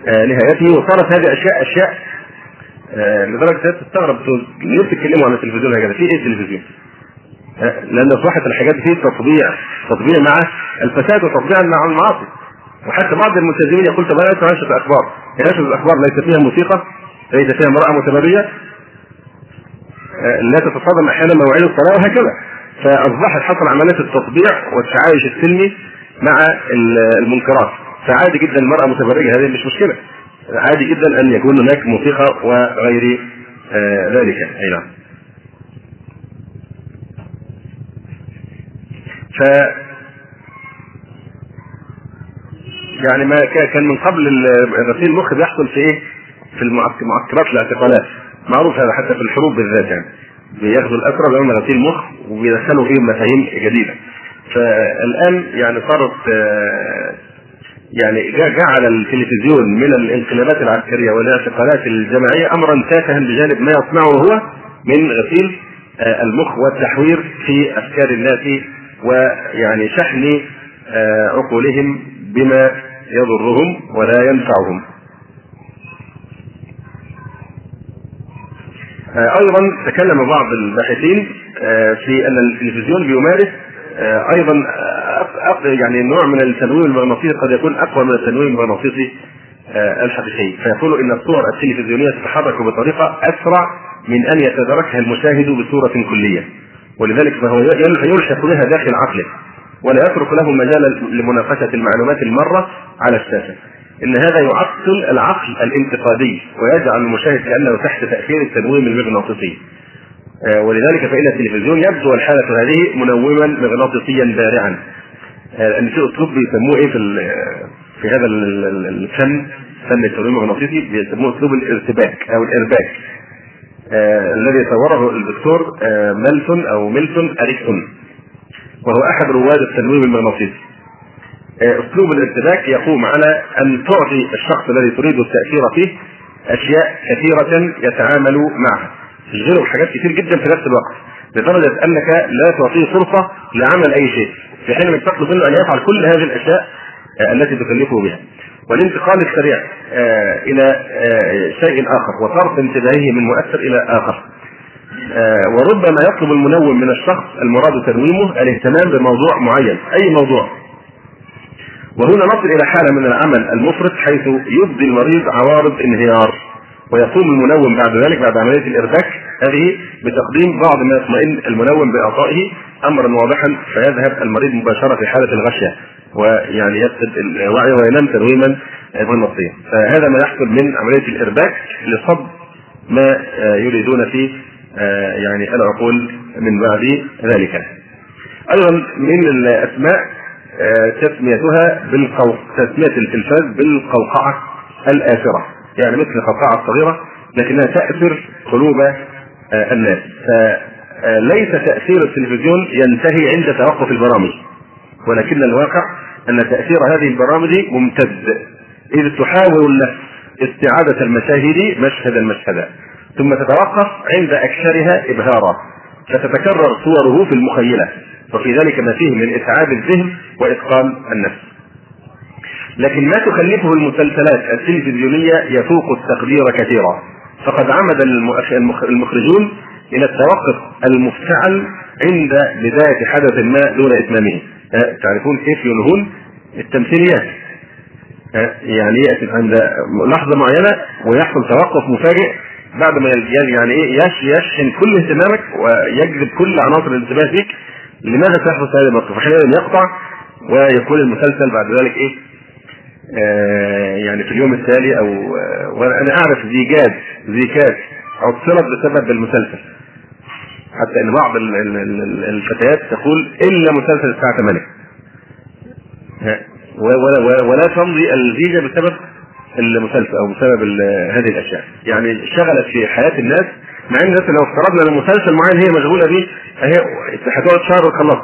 آه، نهايته. وصارت هذه أشياء أشياء آه، لدرجة تستغرب. ليه بتتكلموا عن التلفزيون هكذا في إيه التلفزيون؟ آه، لأن اصبحت الحاجات دي تطبيع تطبيع مع الفساد وتطبيع مع المعاصي. وحتى بعض الملتزمين يقول طب أنا الأخبار؟ يعني هي نشره الأخبار ليس فيها موسيقى ليس فيها امرأة متمريه آه، لا تتصادم أحيانا مواعيد الصلاة وهكذا. فاصبحت حصل عملية التطبيع والتعايش السلمي مع المنكرات. فعادي جدا المرأة متبرجه هذه مش مشكلة. عادي جدا أن يكون هناك موسيقى وغير آه، ذلك. أي نعم. يعني ما كان من قبل غسيل المخ بيحصل في إيه؟ في المعسكرات الاعتقالات. معروف هذا حتى في الحروب بالذات يعني. بياخذوا الاسرى بيعملوا غسيل مخ وبيدخلوا فيهم مفاهيم جديدة. فالآن يعني صارت آه، يعني جعل التلفزيون من الانقلابات العسكرية والاعتقالات الجماعية امرا تافها بجانب ما يصنعه هو من غسيل آه، المخ والتحوير في أفكار الناس ويعني شحن آه، عقولهم بما يضرهم ولا ينفعهم. آه، أيضا تكلم بعض الباحثين في أن التلفزيون بيمارس أيضا يعني نوع من التنويم المغناطيسي قد يكون أقوى من التنويم المغناطيسي الحقيقي فيقول إن الصور التلفزيونية تتحرك بطريقة أسرع من أن يتداركها المشاهد بصورة كلية ولذلك فهو يلحق بها داخل عقله ولا يترك له مجالا لمناقشة المعلومات المرة على الشاشة. إن هذا يعطل العقل الانتقادي ويجعل المشاهد كأنه تحت تأثير التنويم المغناطيسي. آه، ولذلك فإن التلفزيون يبدو الحالة هذه منوما مغناطيسيا بارعا. آه، ان في اسلوب بيسموه إيه في في هذا الفن فن التنويم المغناطيسي بيسموه أسلوب الارتباك أو الإرباك. آه الذي صوره الدكتور آه ميلتون أو ميلتون أريكسون. وهو أحد رواد التنويم المغناطيسي. آه أسلوب الارتباك يقوم على أن تعطي الشخص الذي تريد التأثير فيه أشياء كثيرة يتعامل معها. تشغله بحاجات كثير جدا في نفس الوقت لدرجة أنك لا تعطيه فرصة لعمل أي شيء في حين إنك تطلب منه أن يفعل كل هذه الأشياء آه، التي تكلفه بها. والانتقال السريع آه، إلى شيء آخر وصرف انتباهه من مؤثر إلى آخر. وربما يطلب المنوم من الشخص المراد تنويمه الاهتمام بموضوع معين أي موضوع. وهنا نصل إلى حالة من العمل المفرط حيث يبدي المريض عوارض انهيار ويقوم المنوم بعد ذلك بعد عملية الإرباك هذه بتقديم بعض ما يطمئن المنوم باعطائه امرا واضحا فيذهب المريض مباشرة في حالة الغشية ويعني يفقد الوعي وينام تنويما غناطيا فهذا ما يحصل من عملية الإرباك لصب ما يريدون في يعني العقول من بعد ذلك. أيضا من الأسماء تسميتها بالقو تسمية التلفاز بالقوقعة الآثرة. يعني مثل القوقعة الصغيرة لكنها تأثر قلوب الناس. فليس تأثير التلفزيون ينتهي عند توقف البرامج ولكن الواقع أن تأثير هذه البرامج ممتد. إذ تحاول النفس استعادة المشاهد مشهدا مشهدا. ثم تتوقف عند أكثرها إبهارا. فتتكرر صوره في المخيلة. وفي ذلك ما فيه من إتعاب الذهن وإتقان النفس. لكن ما تكلفه المسلسلات التلفزيونية يفوق التقدير كثيرا. فقد عمد المخرجون إلى التوقف المفتعل عند بداية حدث ما دون إتمامه. تعرفون كيف ينهون التمثيليات؟ يعني يأتي عند لحظة معينة ويحصل توقف مفاجئ بعد ما يعني إيه يشحن كل اهتمامك ويجذب كل عناصر الانتباه فيك لماذا تحدث هذا الموقف؟ أحيانا يقطع ويكون المسلسل بعد ذلك إيه؟ آه يعني في اليوم التالي أو آه وأنا أعرف زيجات زيكات عطلت بسبب المسلسل حتى إن بعض الفتيات تقول إلا مسلسل الساعة 8 ولا, ولا تمضي الزيجه بسبب المسلسل أو بسبب هذه الأشياء. يعني شغلت في حياة الناس مع إن لو افترضنا إن مسلسل معين هي مشغولة به هي هتقعد شهر وتخلص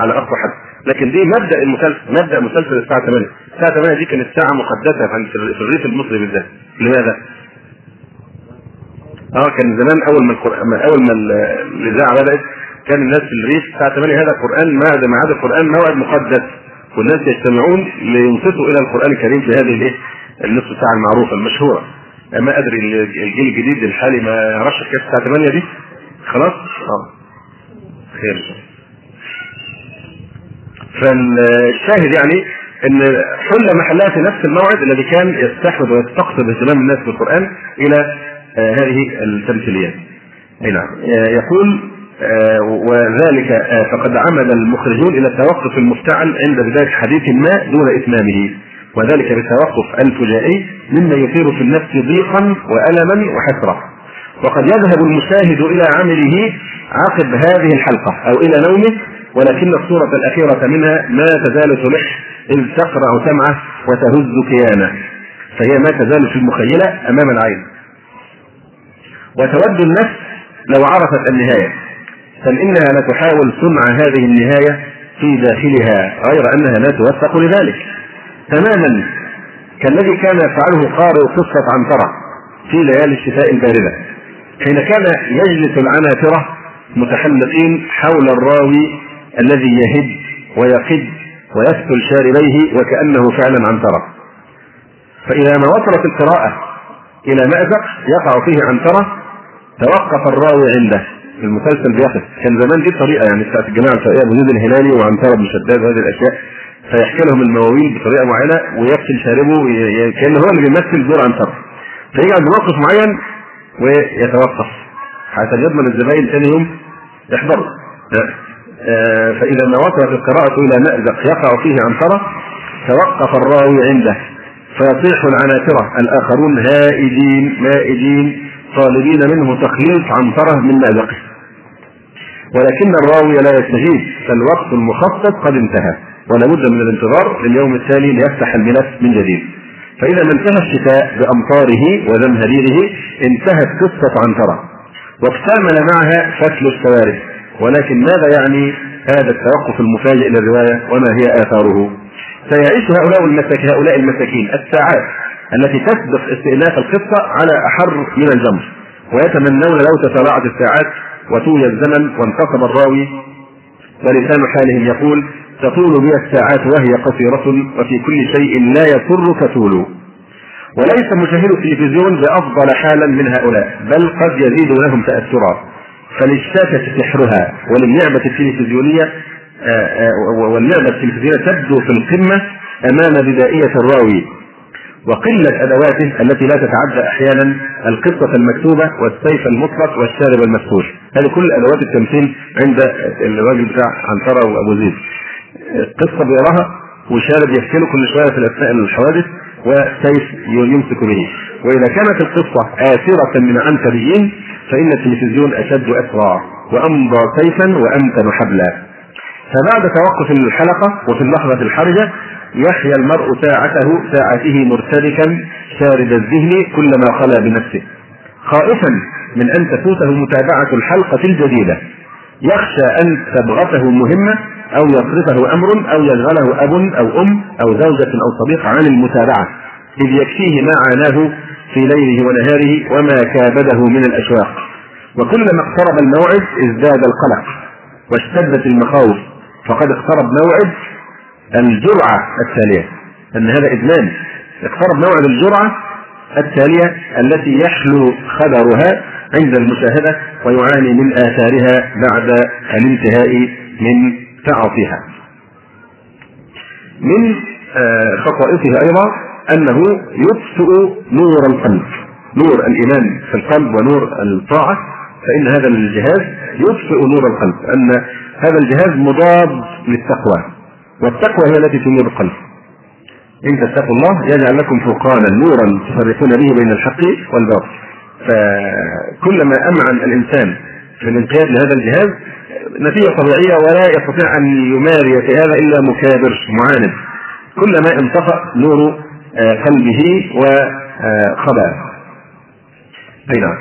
على أقصى حد. لكن دي مبدأ المسلسل مبدأ مسلسل الساعة 8 الساعة 8 دي كانت ساعة مقدسة في الريف المصري بالذات. لماذا؟ آه كان زمان أول ما القران أول ما الإذاعة بدأت كان الناس في الريف الساعة 8 هذا القرآن ميعاد ميعاد القرآن موعد مقدس. والناس يجتمعون لينصتوا إلى القرآن الكريم في هذه الإيه؟ النصف ساعة المعروفة المشهورة. ما أدري الجيل الجديد الحالي ما يعرفش كيف الساعة 8 دي. خلاص؟ آه. خير. فالشاهد يعني إن حل محلها في نفس الموعد الذي كان يستحوذ ويستقطب اهتمام الناس بالقرآن إلى آه، هذه التمثيليات. أي نعم. آه، يقول آه، وذلك فقد عمد المخرجون إلى التوقف المفتعل عند بداية حديث ما دون إتمامه. وذلك بالتوقف الفجائي مما يثير في النفس ضيقا والما وحسرة. وقد يذهب المشاهد إلى عمله عقب هذه الحلقة أو إلى نومه ولكن الصورة الأخيرة منها ما تزال تلح إذ تقرع سمعه وتهز كيانه. فهي ما تزال في المخيلة أمام العين. وتود النفس لو عرفت النهاية. بل إنها لتحاول صنع هذه النهاية في داخلها غير أنها لا توفق لذلك. تماما كالذي كان يفعله قارئ قصة عنترة في ليالي الشتاء الباردة حين كان يجلس العناترة متحلقين حول الراوي الذي يهد ويقد ويسكل شاربيه وكأنه فعلا عنترة. فإذا ما وصلت القراءة إلى مأزق يقع فيه عنترة توقف الراوي عنده. المسلسل بيقف. كان زمان دي طريقة يعني بتاعت الجماعة الفقهية ابو الهلالي وعنترة بن شداد وهذه الأشياء. فيحكي لهم المواويل بطريقة معينة ويقتل شاربه كان هو اللي بيمثل دور عنتره فيجي عند موقف معين ويتوقف. حتى يضمن الزباين ثاني يوم يحضر. آه، فإذا ما وصلت القراءة إلى مأزق يقع فيه عنتره توقف الراوي عنده. فيصيح العناترة الآخرون هائجين مائجين طالبين منه تخليص عنتره من مأزقه. ولكن الراوي لا يستجيب فالوقت المخصص قد انتهى. ولا بد من الانتظار لليوم التالي ليفتح الملف من جديد. فإذا ما انتهى الشتاء بأمطاره وزمهريره انتهت قصة عنترة واكتمل معها فتل السوارد ولكن ماذا يعني هذا التوقف المفاجئ للرواية وما هي آثاره؟ سيعيش هؤلاء المساكين هؤلاء المساكين الساعات التي تسبق استئناف القصة على أحر من الجمر. ويتمنون لو تسارعت الساعات وتوي الزمن وانتصب الراوي. ولسان حالهم يقول تطول بي الساعات وهي قصيرة وفي كل شيء لا يسرك طول. وليس مشاهد التلفزيون بأفضل حالا من هؤلاء بل قد يزيد لهم تأثرا. فللشاشة سحرها وللعبة التلفزيونية آه، آه، واللعبة التلفزيونية تبدو في القمة أمام بدائية الراوي. وقلة أدواته التي لا تتعدى أحيانا القصة المكتوبة والسيف المطلق والشارب المفتوح هذه كل أدوات التمثيل عند الراجل بتاع عنترة وأبو زيد. قصة بيراها وشارب يحكي له كل شوية في أثناء الحوادث وسيف يمسك به. وإذا كانت القصة آثرة من عنتريين فإن التلفزيون أشد أسرع وأمضى سيفا وأمتن حبلا. فبعد توقف الحلقة وفي اللحظة الحرجة يحيا المرء ساعته ساعته مرتبكا شارد الذهن كلما خلا بنفسه. خائفا من أن تفوته متابعة الحلقة الجديدة. يخشى أن تبغته مهمة أو يصرفه أمر أو يشغله أب أو أم أو زوجة أو صديق عن المتابعة إذ يكفيه ما عاناه في ليله ونهاره وما كابده من الأشواق. وكلما اقترب الموعد ازداد القلق واشتدت المخاوف فقد اقترب موعد الجرعة التالية. أن هذا إدمان. اقترب موعد الجرعة التالية التي يحلو خبرها عند المشاهدة ويعاني من آثارها بعد الانتهاء من تعاطيها. من آه، خصائصه أيضا أنه يطفئ نور القلب نور الإيمان في القلب ونور الطاعة فإن هذا الجهاز يطفئ نور القلب أن هذا الجهاز مضاد للتقوى والتقوى هي التي تنير القلب إن تتقوا الله يجعل لكم فرقانا نورا تفرقون به بين الحق والباطل. فكلما أمعن الإنسان في الانقياد لهذا الجهاز نتيجة طبيعية ولا يستطيع أن يماري في هذا إلا مكابر معاند. كلما انطفأ نور آه، قلبه وخبأ أي نعم.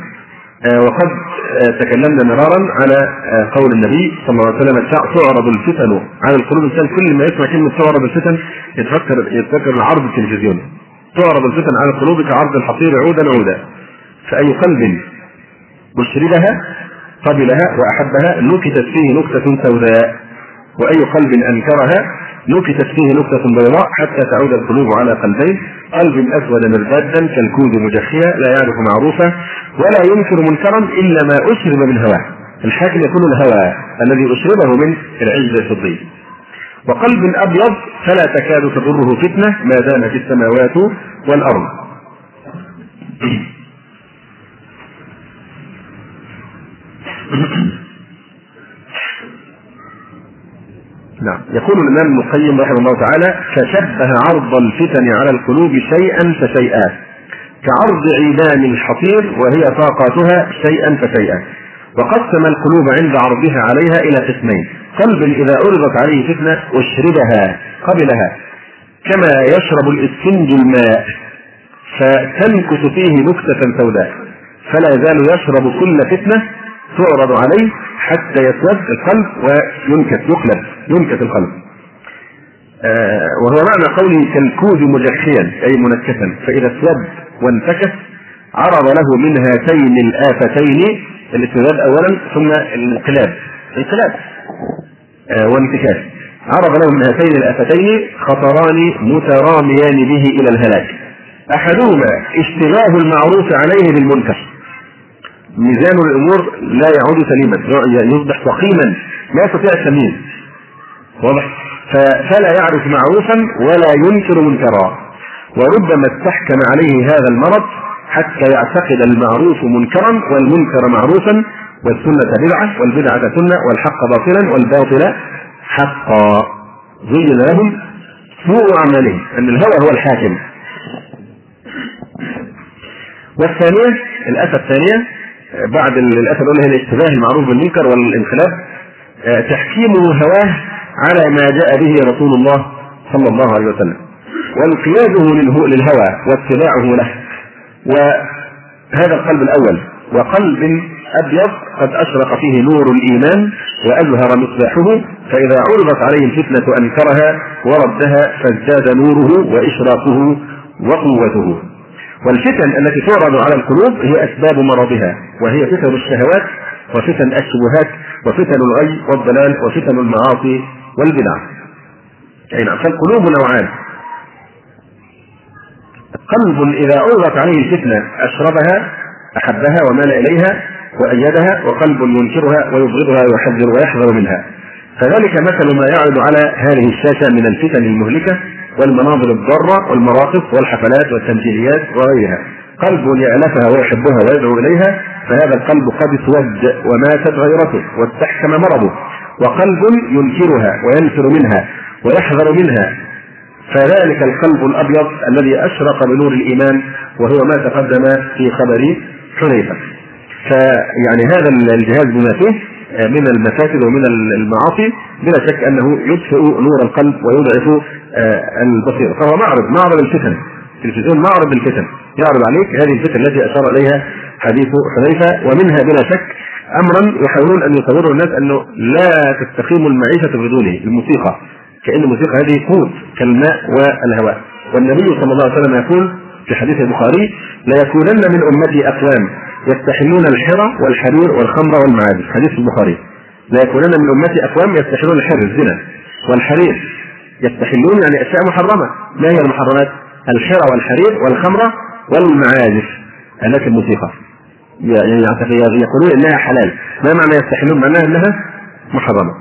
وقد آه، تكلمنا مرارا على آه، قول النبي صلى الله عليه وسلم تعرض الفتن على القلوب. الإنسان كل ما يسمع كلمة تعرض الفتن يتفكر يتفكر العرض التلفزيوني. تعرض الفتن على القلوب كعرض الحصير عودا عودا. فأي قلب أشربها قبلها وأحبها نكتت فيه نكتة سوداء. وأي قلب أنكرها نكتت فيه نكتة بيضاء حتى تعود القلوب على قلبين قلب أسود مرتدا كالكود مجخيا لا يعرف معروفا ولا ينكر منكرا إلا ما أشرب من هواه. الحاكم يكون الهوى الذي أشربه من العز الفضي. وقلب أبيض فلا تكاد تضره فتنة ما دامت السماوات والأرض. [clears throat] نعم. يقول الإمام ابن القيم رحمه الله تعالى فشبه عرض الفتن على القلوب شيئا فشيئا كعرض عيدان الحصير وهي طاقاتها شيئا فشيئا وقسم القلوب عند عرضها عليها إلى قسمين قلب إذا عرضت عليه فتنة اشربها قبلها كما يشرب الإسفنج الماء فتنكت فيه نكتة سوداء فلا يزال يشرب كل فتنة تعرض عليه حتى يسود القلب وينكت يقلب ينكت القلب آه وهو معنى قوله كالكوز مجحيا أي منكتا. فإذا اسود وانتكس عرض له من هاتين الآفتين الاسوداد اولا ثم الانقلاب. انقلاب. آه وانتكاس عرض له من هاتين الآفتين خطران متراميان به إلى الهلاك. أحدهما اشتباه المعروف عليه بالمنكر. ميزان الأمور لا يعود سليما يصبح سقيما لا يستطيع التمييز. واضح؟ فلا يعرف معروفا ولا ينكر منكرا. وربما استحكم عليه هذا المرض حتى يعتقد المعروف منكرا والمنكر معروفا والسنة بدعة والبدعة سنة والحق باطلا والباطل حقا. زين لهم سوء أعمالهم أن الهوى هو الحاكم. والثانية الآفة الثانية بعد الآفة الأولى هي الاشتباه المعروف بالمنكر والانقلاب تحكيم هواه على ما جاء به رسول الله صلى الله عليه وسلم. وانقياده للهوى واتباعه له. وهذا القلب الأول وقلب أبيض قد أشرق فيه نور الإيمان وأزهر مصباحه فإذا عرضت عليه الفتنة أنكرها وردها فازداد نوره وإشراقه وقوته. والفتن التي تعرض على القلوب هي أسباب مرضها وهي فتن الشهوات وفتن الشبهات وفتن الغي والضلال وفتن المعاصي والبدع. أي نعم فالقلوب نوعان. قلب إذا عرضت عليه الفتنة أشربها أحبها ومال إليها وأيدها وقلب ينكرها ويبغضها ويحذر ويحذر منها. فذلك مثل ما يعرض على هذه الشاشة من الفتن المهلكة والمناظر الضارة والمواقف والحفلات والتمثيليات وغيرها. قلب يألفها ويحبها ويدعو إليها فهذا القلب قد اسود وماتت غيرته واستحكم مرضه. وقلب ينكرها وينفر منها ويحذر منها. فذلك القلب الأبيض الذي أشرق بنور الإيمان وهو ما تقدم في خبر حذيفة. فيعني هذا الجهاز بما فيه من المفاسد ومن المعاصي بلا شك أنه يطفئ نور القلب ويضعف البصيرة. فهو معرض معرض الفتن التلفزيون معرض الفتن يعرض عليك هذه الفتن التي أشار إليها حديث حذيفة ومنها بلا شك أمرا يحاولون أن يصوروا الناس أنه لا تستقيم المعيشة بدونه الموسيقى. كأن الموسيقى هذه قوت كالماء والهواء. والنبي صلى الله عليه وسلم يقول في حديث البخاري لا يكونن من أمتي أقوام يستحلون الحرى والحرير والخمر والمعادن حديث البخاري لا يكونن من أمتي أقوام يستحلون الحر الزنا والحرير. يستحلون يعني أشياء محرمة. ما هي المحرمات؟ الحرى والحرير والخمر والمعازف. التي الموسيقى. يعني يقولون إنها حلال. ما معنى يستحلون؟ معناها إنها محرمة.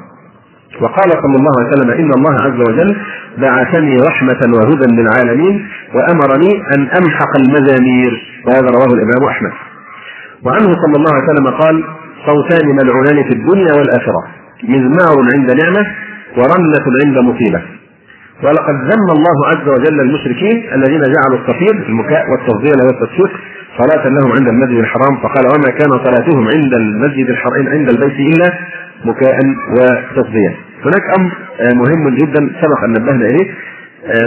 وقال صلى الله عليه وسلم إن الله عز وجل بعثني رحمة وهدى للعالمين وأمرني أن أمحق المزامير. وهذا رواه الإمام أحمد. وعنه صلى الله عليه وسلم قال صوتان ملعونان في الدنيا والآخرة. مزمار عند نعمة ورنه عند مصيبة. ولقد ذم الله عز وجل المشركين الذين جعلوا الصفير المكاء والتصدير والتصفيق صلاة لهم عند المسجد الحرام. فقال وما كان صلاتهم عند المسجد الحرام عند البيت إلا مكاء وتصديا هناك أمر مهم جدا سبق أن نبهنا إليه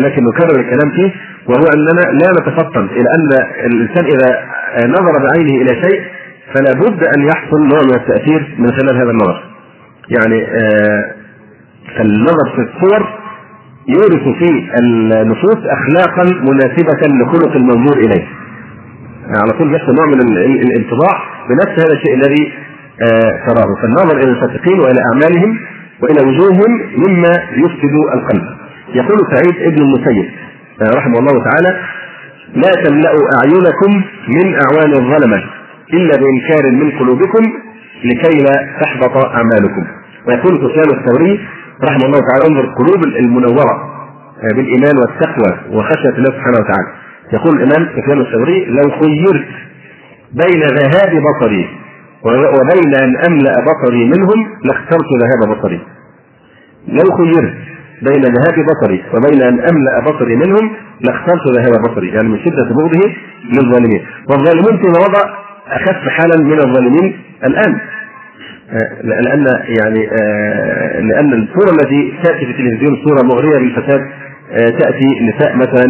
لكن نكرر الكلام فيه وهو أننا لا نتفطن إلى أن الإنسان إذا نظر بعينه إلى شيء فلا بد أن يحصل نوع من التأثير من خلال هذا النظر. يعني فالنظر في الصور يورث في النصوص اخلاقا مناسبة لخلق المنظور إليه. يعني على طول يحصل نوع من الانطباع بنفس هذا الشيء الذي تراه، فالنظر إلى الفاسقين وإلى أعمالهم وإلى وجوههم مما يفسد القلب. يقول سعيد ابن المسيب رحمه الله تعالى: لا تملأوا أعينكم من أعوان الظلمة إلا بإنكار من قلوبكم لكي لا تحبط أعمالكم. ويقول سفيان الثوري رحمه الله تعالى انظر القلوب المنورة بالإيمان والتقوى وخشية الله سبحانه وتعالى. يقول الإمام سفيان الثوري لو خيرت بين ذهاب بصري وبين أن أملأ بصري منهم لاخترت ذهاب بصري. لو خيرت بين ذهاب بصري وبين أن أملأ بصري منهم لاخترت ذهاب بصري يعني من شدة بغضه للظالمين. والظالمون فيما وضع أخف حالا من الظالمين الآن. لأن يعني لأن الصورة التي تأتي في التلفزيون صورة مغرية بالفساد تأتي نساء مثلا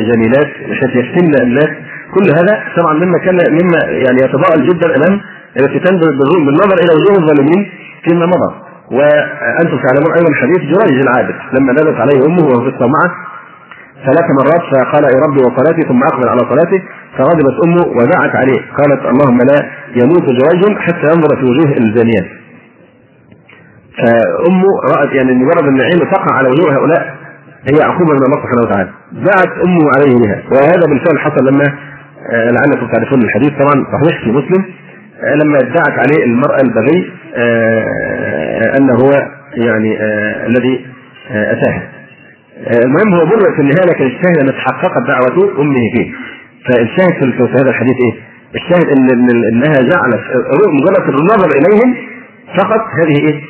جميلات يفتن الناس. كل هذا طبعا مما كان مما يعني يتضاءل جدا أمام الافتتان بالنظر إلى وجوه الظالمين فيما مضى. وأنتم تعلمون أيضا حديث جريج العابد لما نزلت عليه أمه وهو في الصومعة ثلاث مرات فقال يا ربي وصلاتي ثم أقبل على صلاته فغضبت أمه ودعت عليه. قالت اللهم لا يموت جريج حتى ينظر في وجوه الزانيات فأمه رأت يعني مجرد ان عينه تقع على وجوه هؤلاء هي عقوبه من الله سبحانه وتعالى. دعت أمه عليه بها. وهذا بالفعل حصل لما آه، لعلكم تعرفون الحديث طبعا صحيح في مسلم آه، لما ادعت عليه المرأة البغي آه، انه هو يعني الذي اتاها المهم هو بر في النهاية لكن الشاهد ان تحققت دعوة أمه فيه. فالشاهد في هذا الحديث إيه؟ الشاهد ان إنها جعلت مجرد النظر إليهم فقط هذه إيه؟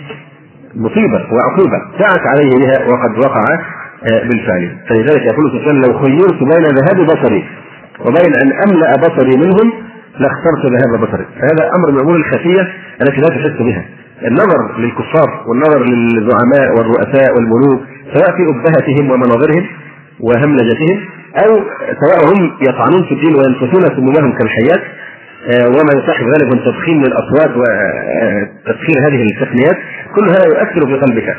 مصيبة وعقوبة دعت عليه بها وقد وقع آه، بالفعل فلذلك يقول سبحانه لو خيرت بين ذهاب بصري وبين أن أملأ بصري منهم لاخترت ذهاب بصري هذا أمر من الأمور الخفية التي لا تحس بها النظر للكفار والنظر للزعماء والرؤساء والملوك سواء في أبهتهم ومناظرهم وهملجتهم أو سواء هم يطعنون في الدين وينفثون سمومهم كالحيات آه، وما يصاحب ذلك من تضخيم للأصوات وتسخير هذه التقنيات كل هذا يؤثر في قلبك.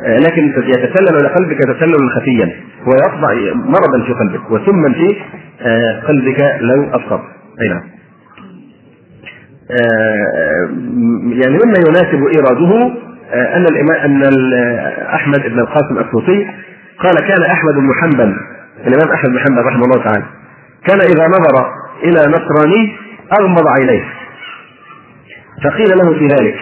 آه، لكن يتسلل إلى قلبك تسللا خفيا ويطبع مرضا في قلبك وسما في آه، قلبك لو اسقط أي نعم. آه، يعني مما يناسب إيراده أن الامام أن أحمد بن القاسم الصوفي قال كان أحمد بن حنبل الإمام أحمد بن حنبل رحمه الله تعالى. كان إذا نظر إلى نصراني أغمض عينيه. فقيل له في ذلك.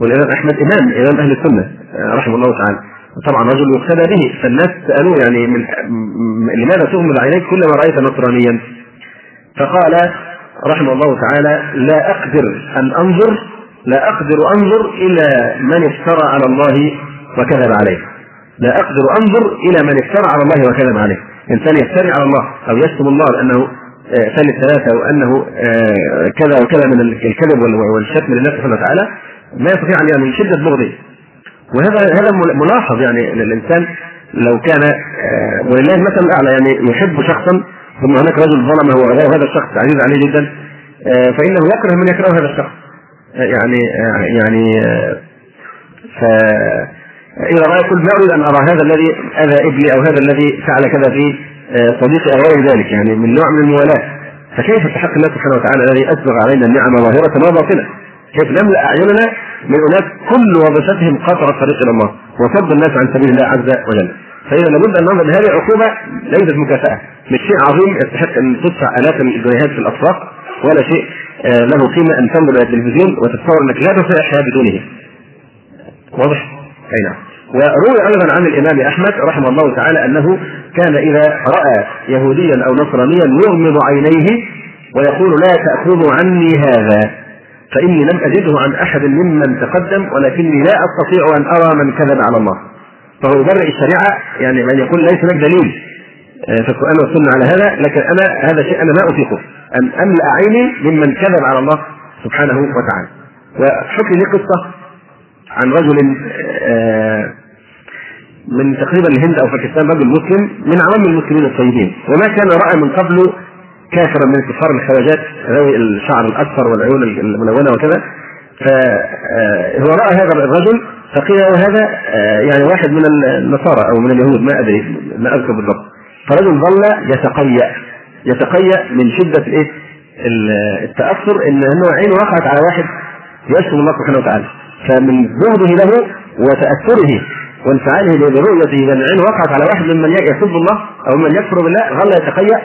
والإمام أحمد إمام إمام أهل السنة رحمه الله تعالى. طبعا رجل يقتدى به. فالناس سألوه يعني من لماذا تغمض عينيك؟ كلما رأيت نصرانيا. فقال رحمه الله تعالى لا أقدر أن أنظر لا أقدر أنظر إلى من افترى على الله وكذب عليه. لا أقدر أنظر إلى من افترى على الله وكذب عليه. إنسان يفتري على الله أو يشتم الله لأنه ثاني الثلاثة وانه آه، كذا وكذا من الكذب والشتم لله سبحانه وتعالى ما يستطيع أن من شدة بغضه. وهذا هذا ملاحظ يعني الإنسان لو كان آه، ولله المثل الأعلى يعني يحب شخصا ثم هناك رجل ظلمه وهذا الشخص عزيز عليه جدا آه، فإنه يكره من يكره هذا الشخص. آه، يعني يعني ف إذا رأى يقول ما أريد أن أرى هذا الذي أذى ابني أو هذا الذي فعل كذا في صديقي أو غير ذلك يعني من نوع من الموالاة. فكيف في حق الله سبحانه وتعالى الذي أسبغ علينا النعم ظاهرة وباطنة كيف نملأ أعيننا من اناس كل وظيفتهم قطع الطريق إلى الله وصد الناس عن سبيل الله عز وجل. فإذا لابد أن ننظر لهذه العقوبة ليست مكافأة. مش شيء عظيم يستحق أن تدفع آلاف الجنيهات في الاسواق ولا شيء آه، له قيمة أن تنظر إلى التلفزيون وتتصور إنك لا تستطيع الحياة بدونه. واضح؟ أي نعم. وروي أيضا عن الإمام أحمد رحمه الله تعالى أنه كان إذا رأى يهوديا أو نصرانيا يغمض عينيه ويقول لا تأخذوا عني هذا فإني لم أجده عن أحد ممن تقدم ولكني لا أستطيع أن أرى من كذب على الله. فهو يبرئ الشريعة يعني من يقول ليس لك دليل. آه، في القرآن والسنة على هذا لكن أنا هذا شيء أنا ما أطيقه أن أملأ عيني ممن كذب على الله سبحانه وتعالى. وحكي لي قصة عن رجل من تقريبا الهند أو باكستان رجل مسلم من عوام المسلمين الطيبين. وما كان رأى من قبل كافرا من كفار الخواجات ذوي الشعر الاصفر والعيون الملونة وكذا. فهو رأى هذا الرجل فقيل هذا آه، يعني واحد من النصارى أو من اليهود ما أدري ما أذكر بالضبط. فرجل ظل يتقيأ يتقيأ من شدة الايه؟ التأثر إن عينه وقعت على واحد يشتم الله سبحانه وتعالى. فمن بغضه له وتأثره وانفعاله برؤيته ان عينه وقعت على واحد ممن يسب الله أو من يكفر بالله ظل يتقيأ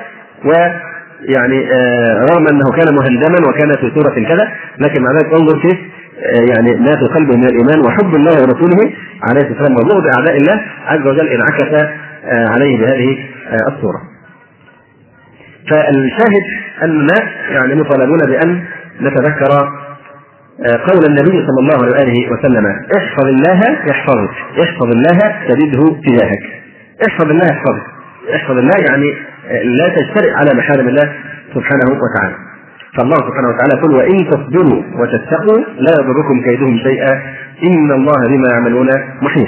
و يعني آه، رغم أنه كان مهندما وكان في سوره كذا لكن مع ذلك انظر كيف آه، يعني ما في قلبه من الإيمان وحب الله ورسوله عليه الصلاة والسلام وبغض أعداء الله عز وجل انعكس آه، عليه بهذه الصورة. فالشاهد اننا يعني مطالبون بأن نتذكر قول النبي صلى الله عليه واله وسلم احفظ الله يحفظك احفظ الله تجده تجاهك احفظ الله يحفظك احفظ الله يعني لا تجترئ على محارم الله سبحانه وتعالى فالله سبحانه وتعالى يقول وإن تصبروا وتتقوا لا يضركم كيدهم شيئا إن الله بما يعملون محيط.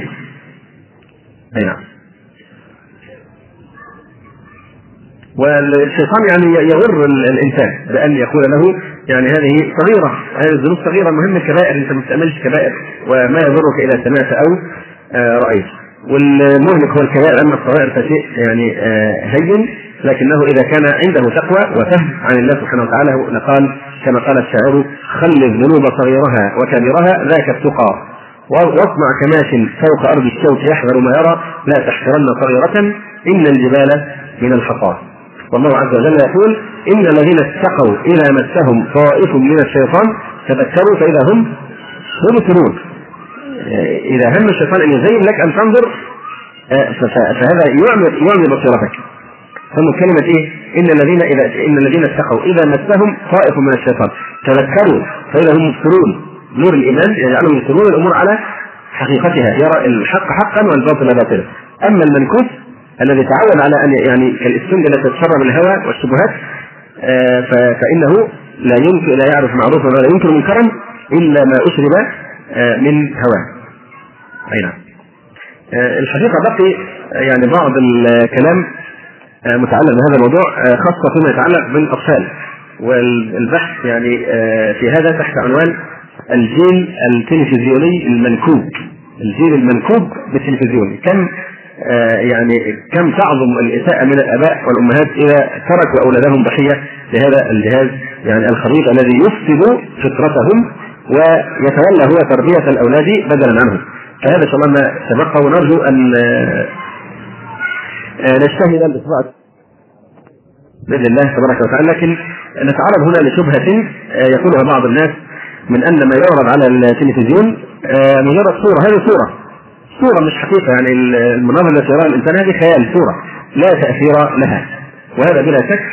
أي نعم. والشيطان يعني يغر الإنسان بأن يقول له يعني هذه صغيرة هذه الذنوب صغيرة المهم الكبائر أنت ما تستعملش كبائر وما يضرك اذا سمعت أو آه، رأيت. والمهلك هو الكبائر أما الصغائر فشيء يعني آه، هين لكنه إذا كان عنده تقوى وفهم عن الله سبحانه وتعالى لقال كما قال الشاعر خل الذنوب صغيرها وكبيرها ذاك التقى. واصنع كماش فوق أرض الشوك يحذر ما يرى لا تحقرن صغيرة إن الجبال من الحصى والله عز وجل يقول إن الذين اتقوا إذا مسهم طائف من الشيطان تذكروا فإذا هم مبصرون إذا هم الشيطان أن يزين لك أن تنظر فهذا يعمي يعمي بصيرتك. ثم كلمة إيه؟ إن الذين إذا إن الذين اتقوا إذا مسهم طائف من الشيطان تذكروا فإذا هم مبصرون نور الإيمان يجعلهم يبصرون الأمور على حقيقتها يرى الحق حقا والباطل باطلا. أما المنكوس الذي تعود على أن يعني كالاسفنجه التي تتشرب الهوى والشبهات آه، فإنه لا يمكن لا يعرف معروفا ولا ينكر منكرا إلا ما أشرب آه، من هواه. أي نعم. آه، الحقيقة بقي يعني بعض الكلام متعلق بهذا الموضوع خاصة فيما يتعلق بالأطفال والبحث يعني في هذا تحت عنوان الجيل التلفزيوني المنكوب الجيل المنكوب بالتلفزيون كم يعني كم تعظم الإساءة من الآباء والأمهات إذا تركوا أولادهم ضحية لهذا الجهاز يعني الخبيث الذي يفسد فطرتهم ويتولى هو تربية الأولاد بدلا عنهم. فهذا إن شاء الله ما سبق ونرجو أن آه، نجتهد الإصبع بإذن الله تبارك وتعالى. لكن نتعرض هنا لشبهة آه، يقولها بعض الناس من أن ما يعرض على التلفزيون مجرد صورة. هذه صورة. صورة مش حقيقة يعني المناظر التي يراها الإنسان هذه خيال صورة لا تأثير لها. وهذا بلا شك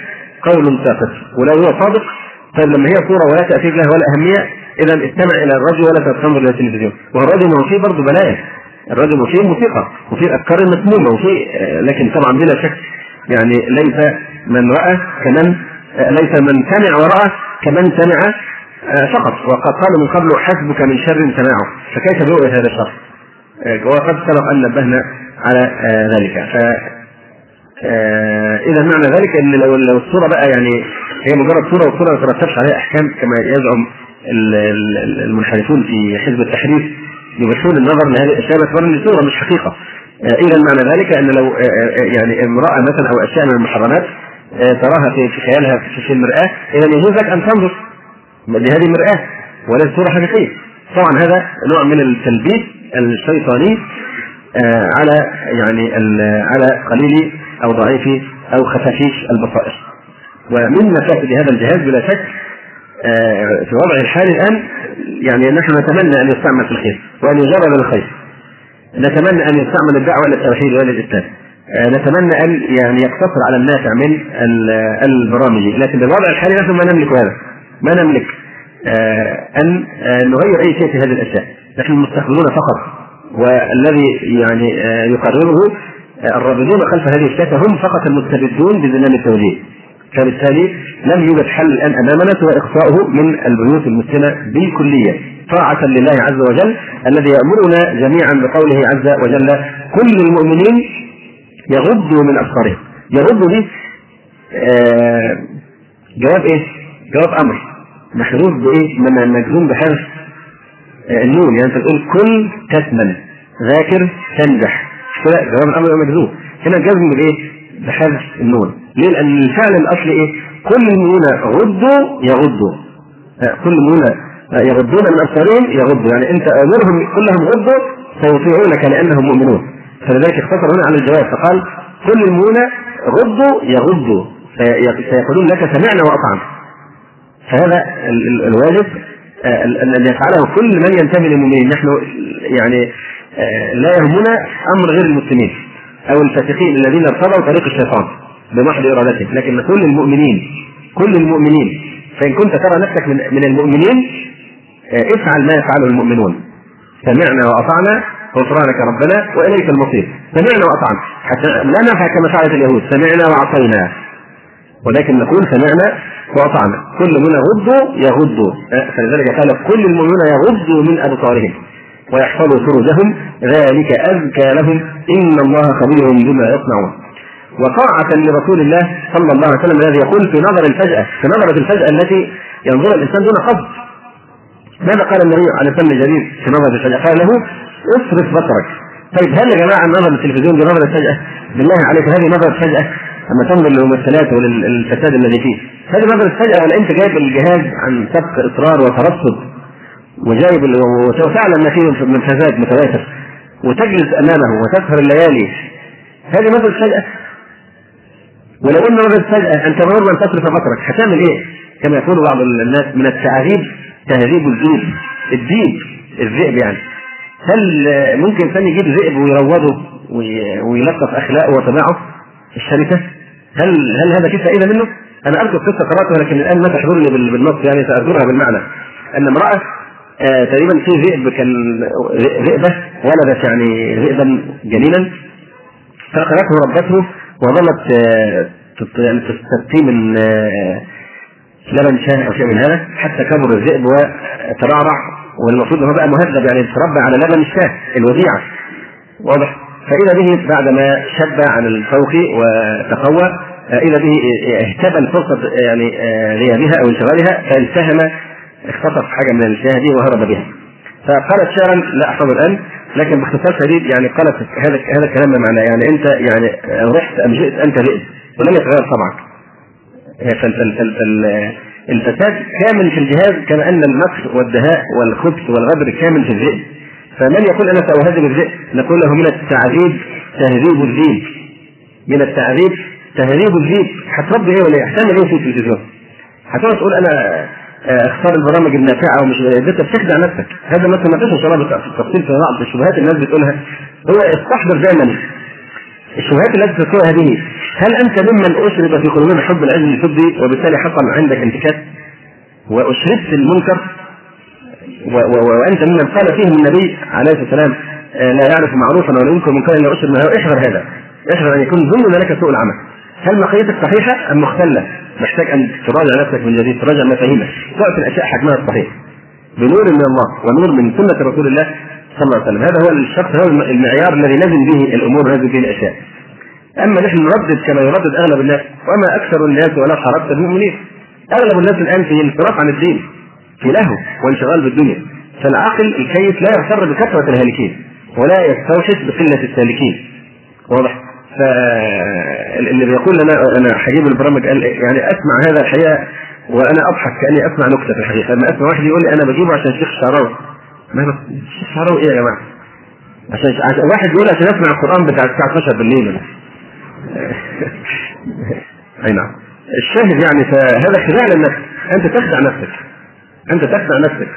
قول ساقط ولو هو صادق طيب لما هي صورة ولا تأثير لها ولا أهمية إذا استمع إلى الرجل ولا تنظر إلى التلفزيون. والرجل ما فيه برضه بلايا. الرجل فيه موسيقى وفيه أفكار مسمومة وفيه لكن طبعا بلا شك يعني ليس من رأى كمن ليس من سمع ورأى كمن سمع فقط. وقد قالوا من قبل حسبك من شر سماعه. فكيف برؤية هذا الشر؟ آه، وقد سبق أن نبهنا على آه، ذلك. ف آه، إذا معنى ذلك إن لو لو الصورة بقى يعني هي مجرد صورة والصورة ما ترتبش عليها أحكام كما يزعم المنحرفون في حزب التحريف يبشرون النظر لهذه الأشياء باعتبار ان صورة مش حقيقة. إذا معنى ذلك إن لو يعني امرأة مثلا أو أشياء من المحرمات تراها في خيالها في المرآة إذا يجوز لك أن تنظر لهذه المرآة وليست صورة حقيقية. طبعا هذا نوع من التلبيس الشيطاني آه، على يعني على قليل أو ضعيف أو خفافيش البصائر. ومن مفاسد هذا الجهاز بلا شك آه، في وضعه الحالي الآن يعني نحن نتمنى أن يستعمل في الخير وأن يجرب للخير نتمنى أن يستعمل الدعوة إلى التوحيد وإلى الإسلام. آه، نتمنى أن يعني يقتصر على النافع من البرامج. لكن بالوضع الحالي نحن ما نملك هذا. ما نملك أن نغير أي شيء في هذه الأشياء. نحن المستقبلون فقط. والذي يعني آه، يقرره آه، الرابطون خلف هذه الشاشة هم فقط المستبدون بزمام التوجيه. فبالتالي لم يوجد حل الآن أمامنا سوى اخفاؤه من البيوت المسلمه بالكلية. طاعة لله عز وجل الذي يأمرنا جميعا بقوله عز وجل كل المؤمنين يغضوا من أبصارهم. يغضوا دي آه جواب إيه؟ جواب أمر. محذوف بإيه؟ مجزوم بحذف النون يعني أنت تقول كل تثمن ذاكر تنجح. كده؟ جواب الأمر مجزوم هنا جزم بايه؟ بحذف النون. ليه؟ لأن الفعل الاصلي إيه؟ كل المؤمنون غضوا يغضوا كل المؤمنون يغضون من أبصارهم يغضوا يعني أنت امرهم كلهم غضوا سيطيعونك لأنهم مؤمنون. فلذلك اختصر هنا على الجواب. فقال كل المؤمنون غضوا يغضوا سيقولون لك سمعنا وأطعنا. فهذا الواجب. آه، أن يفعله كل من ينتمي للمؤمنين. نحن يعني آه، لا يهمنا أمر غير المسلمين أو الفاسقين الذين ارتضوا طريق الشيطان بمحض إرادتهم. لكن كل المؤمنين كل المؤمنين فإن كنت ترى نفسك من, من المؤمنين آه، افعل ما يفعله المؤمنون. سمعنا وأطعنا غفرانك ربنا وإليك المصير. سمعنا وأطعنا. حتى لا نفعل كما فعلت اليهود. سمعنا وعصينا ولكن نقول سمعنا وأطعنا. كل منا يغضوا يغضوا فلذلك قال كل المؤمنون يغضوا من أبصارهم ويحفظوا فروجهم. ذلك أزكى لهم. إن الله خبير بما يصنعون. وطاعة لرسول الله صلى الله عليه وسلم الذي يقول في نظر الفجأة في نظرة الفجأة التي ينظر الإنسان دون قصد ماذا قال النبي عليه الصلاة والسلام في نظرة الفجأة؟ قال له اصرف بصرك. طيب هل يا جماعة نظر التلفزيون بنظرة فجأة؟ بالله عليك هذه نظرة فجأة. اما تنظر للممثلات وللفساد الذي فيه. هذه نظرة فجأة ولا أنت جايب الجهاز عن سبق إصرار وترصد وجايب وتعلم ما فيه من فساد متواتر وتجلس أمامه وتسهر الليالي. هذه نظرة فجأة. ولو ان نظرة فجأة أنت تمر ان تصرف بصرك هتعمل إيه؟ كما يقول بعض الناس من التعذيب تهذيب الذئب. الديب الذئب يعني. هل ممكن انسان يجيب ذئب ويروضه ويلطف أخلاقه وطباعه الشركة؟ هل هل هذا في فائده منه؟ أنا أذكر قصة قرأتها لكن الآن ما تحضرني بالنص يعني سأذكرها بالمعنى. أن امرأة آه تقريبا في ذئب كان ذئبة ولدت يعني ذئبا جميلا فاخذته ربته وظلت آه يعني تستقي من آه لبن شاه أو شيء من هذا حتى كبر الذئب وترعرع. والمفروض هو بقى مهذب يعني يتربى على لبن الشاه الوديعة. واضح؟ فاذا به بعدما شب عن الفوق وتقوى اذا به اهتبل فرصه يعني غيابها أو انشغالها فالتهم اختطف حاجة من الشاه دي وهرب بها. فقالت شعرا لا احفظه الآن لكن باختصار شديد يعني قالت هذا هذا الكلام معناه؟ يعني أنت يعني رحت أم جئت؟ أنت ذئب ولم يتغير طبعا. الفساد كامل في الجهاز كما أن المكر والدهاء والخبث والغدر كامل في الذئب فمن يقول أنا سأهذب الذئب؟ نقول له من التعذيب تهذيب الذئب. من التعذيب تهذيب الذئب. هتربي إيه ولا إيه؟ هتعمل إيه في التلفزيون؟ هتقعد تقول أنا أختار البرامج النافعة ومش انت بتخدع نفسك. هذا ما ان شاء الله في التفصيل في بعض الشبهات الناس بتقولها. هو استحضر دائما الشبهات التي تذكرها هذه. هل أنت ممن اشرب في قلوبهم حب العلم الفضي وبالتالي حصل عندك انتكاس؟ واشربت المنكر وأنت ممن قال فيهم النبي عليه الصلاة والسلام لا يعرف معروفا ولا ينكر منكرا الا اشرب منه احذر هذا. احذر أن يكون ضمن لك سوء العمل. هل مقيتك صحيحة أم مختلة؟ محتاج أن تراجع نفسك من جديد تراجع مفاهيمك تعطي الأشياء حجمها الصحيح. بنور من الله ونور من سنة رسول الله صلى الله عليه وسلم. هذا هو الشخص هو المعيار الذي نزل به الأمور ونزل به الأشياء. أما نحن نردد كما يردد أغلب الناس وما أكثر الناس ولا حرصت بالمؤمنين أغلب الناس الآن في انصراف عن الدين. في لهو وانشغال بالدنيا. فالعاقل الكيف لا يغتر بكثرة الهالكين ولا يستوحش بقلة السالكين. واضح؟ فاللي بيقول أنا أنا هجيب البرامج قال يعني أسمع هذا الحقيقة وأنا أضحك كأني أسمع نكتة في الحقيقة. لما أسمع واحد يقول لي أنا بجيبه عشان الشيخ الشعراوي. ما الشيخ الشعراوي إيه يا جماعة؟ عشان واحد يقول عشان اسمع القرآن بتاع الساعة 12 بالليل [laughs] أي نعم. الشاهد يعني فهذا خداع للنفس أنت تخدع نفسك. أنت تخدع نفسك.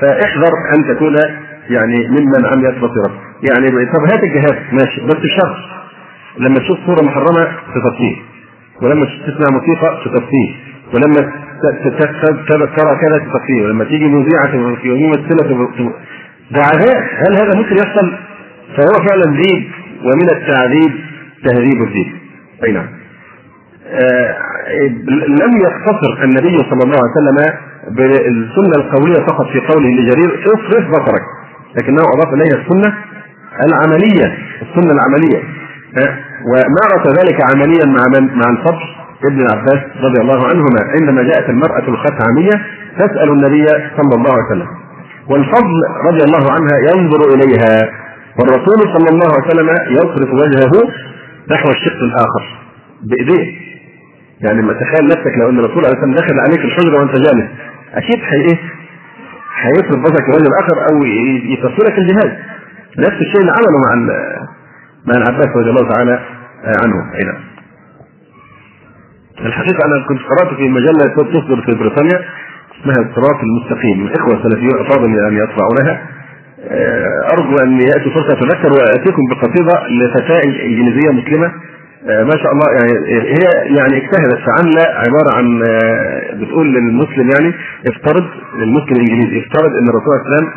فاحذر أن تكون يعني ممن عميت بصيرته يعني طب هات الجهاز. ماشي. بس بشرط لما تشوف صورة محرمة تطفيه ولما تسمع موسيقى تطفيه ولما ترى كذا تطفيه ولما تيجي مذيعة في ممثله ده عذاب. هل هذا ممكن يحصل؟ فهو فعلا ذيب ومن التعذيب تهذيب الدين. أي نعم. آه لم يقتصر النبي صلى الله عليه وسلم بالسنه القولية فقط في قوله لجرير اصرف بصرك. لكنه أضاف إليها السنة العملية السنة العملية. ومارس ذلك عمليا مع من؟ مع الفضل ابن عباس رضي الله عنهما. عندما جاءت المرأة الخثعميه تسأل النبي صلى الله عليه وسلم. والفضل رضي الله عنها ينظر إليها. والرسول صلى الله عليه وسلم يصرف وجهه نحو الشق الآخر. بإيديه. يعني تخيل نفسك لو أن الرسول عليه الصلاة والسلام دخل عليك الحجرة وأنت جالس. أكيد حي إيه؟ هيصرف بصرك الوجه الآخر أو يتصلك الجهاز نفس الشيء اللي عمله مع مع العباس رضي الله تعالى عنه. أي نعم. الحقيقة أنا كنت قرأت في مجلة تصدر في بريطانيا اسمها الصراط المستقيم. الإخوة السلفيون أفاضل أن يطبعونها أرجو أن يأتي فرصة أتذكر وأتيكم بقصيدة لفتاة إنجليزية مسلمة ما شاء الله يعني هي يعني اجتهدت فعامله عبارة عن بتقول للمسلم يعني افترض للمسلم الإنجليزي افترض إن الرسول صلى الله عليه وسلم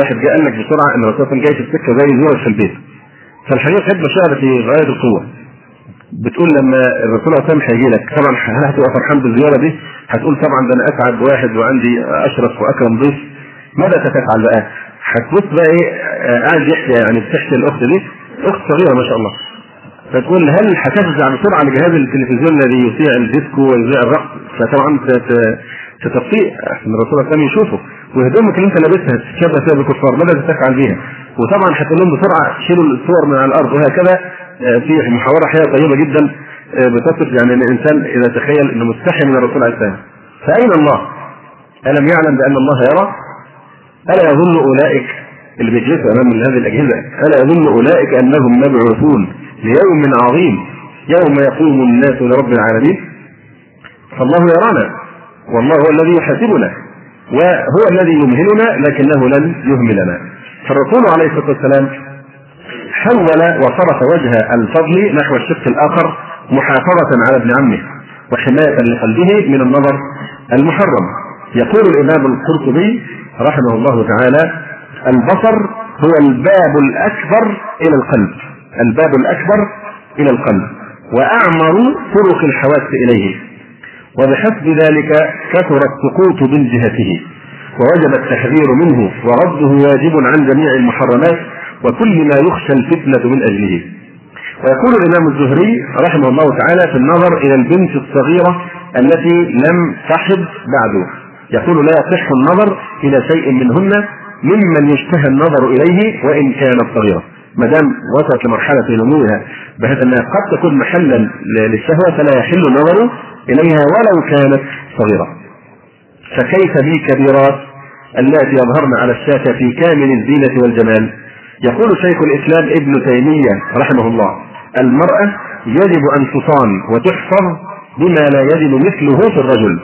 واحد جاء قال لك بسرعة إن الرسول صلى الله عليه وسلم جاي في السكة زي يزور في البيت فالحقيقة كانت مشاهده في غاية القوة بتقول لما الرسول صلى الله عليه وسلم هيجي لك طبعا هل هتبقى فرحان بالزياره دي؟ هتقول طبعا ده أنا أسعد واحد وعندي أشرف وأكرم ضيف ماذا ستفعل بقى؟ هتبص بقى إيه قاعد يحكي يعني بتحكي الأخت دي أخت صغيرة ما شاء الله فتقول هل هتفزع بسرعة لجهاز التلفزيون الذي يذيع الديسكو ويذيع الرقص؟ فطبعا ستطيع ان الرسول عليه يشوفه. وهدومك اللي أنت لابسها تتشبه فيها بالكفار. ماذا تفعل بها؟ وطبعا هتقول لهم بسرعة شيلوا الصور من على الأرض وهكذا. في محاوره حقيقه طيبه جدا. بتصف يعني أن الإنسان إذا تخيل إنه مستحي من الرسول عليه السلام. فأين الله؟ ألم يعلم بأن الله يرى؟ ألا يظن أولئك اللي بيجلسوا أمام هذه الأجهزة؟ ألا يظن أولئك أنهم مبعوثون؟ ليوم عظيم يوم يقوم الناس لرب العالمين. فالله يرانا والله هو الذي يحاسبنا وهو الذي يمهلنا لكنه لن يهملنا. فالرسول عليه الصلاة والسلام حول وصرف وجه الفضل نحو الشق الآخر محافظة على ابن عمه وحماية لقلبه من النظر المحرم. يقول الإمام القرطبي رحمه الله تعالى البصر هو الباب الأكبر إلى القلب. الباب الأكبر إلى القلب وأعمر طرق الحواس إليه. وبحسب ذلك كثر السقوط من جهته ووجب التحذير منه ورده واجب عن جميع المحرمات وكل ما يخشى الفتنة من أجله. ويقول الإمام الزهري رحمه الله تعالى في النظر إلى البنت الصغيرة التي لم تحض بعد يقول لا يصح النظر إلى شيء منهن ممن يشتهى النظر إليه وإن كانت صغيرة. ما دام وصلت لمرحلة نموها بحيث أنها قد تكون محلا للشهوة فلا يحل النظر إليها ولو كانت صغيرة. فكيف بالكبيرات اللاتي يظهرن على الشاشة في كامل الزينة والجمال؟ يقول شيخ الإسلام ابن تيمية رحمه الله المرأة يجب أن تصان وتحفظ بما لا يجب مثله في الرجل.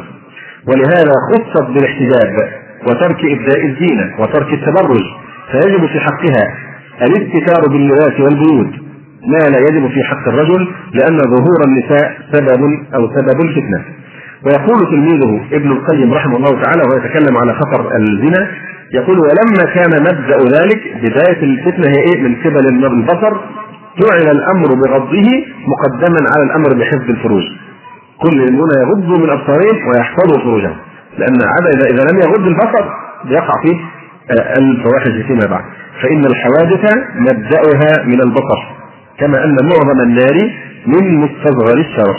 ولهذا خصت بالاحتجاب وترك إبداء الزينة وترك التبرج فيجب في حقها الاستتار باللباس والبيوت ما لا يجب في حق الرجل لأن ظهور النساء سبب أو سبب الفتنة. ويقول تلميذه ابن القيم رحمه الله تعالى وهو يتكلم على خطر الزنا يقول ولما كان مبدأ ذلك بداية الفتنة هي إيه؟ من قبل البصر جعل الأمر بغضه مقدما على الأمر بحفظ الفروج. كل هنا يغضوا من أبصارهم ويحفظوا فروجهم. لأن عدا إذا لم يغض البصر يقع فيه الفواحش فيما بعد. فإن الحوادث مبدأها من البصر كما أن معظم النار من مستصغر الشرف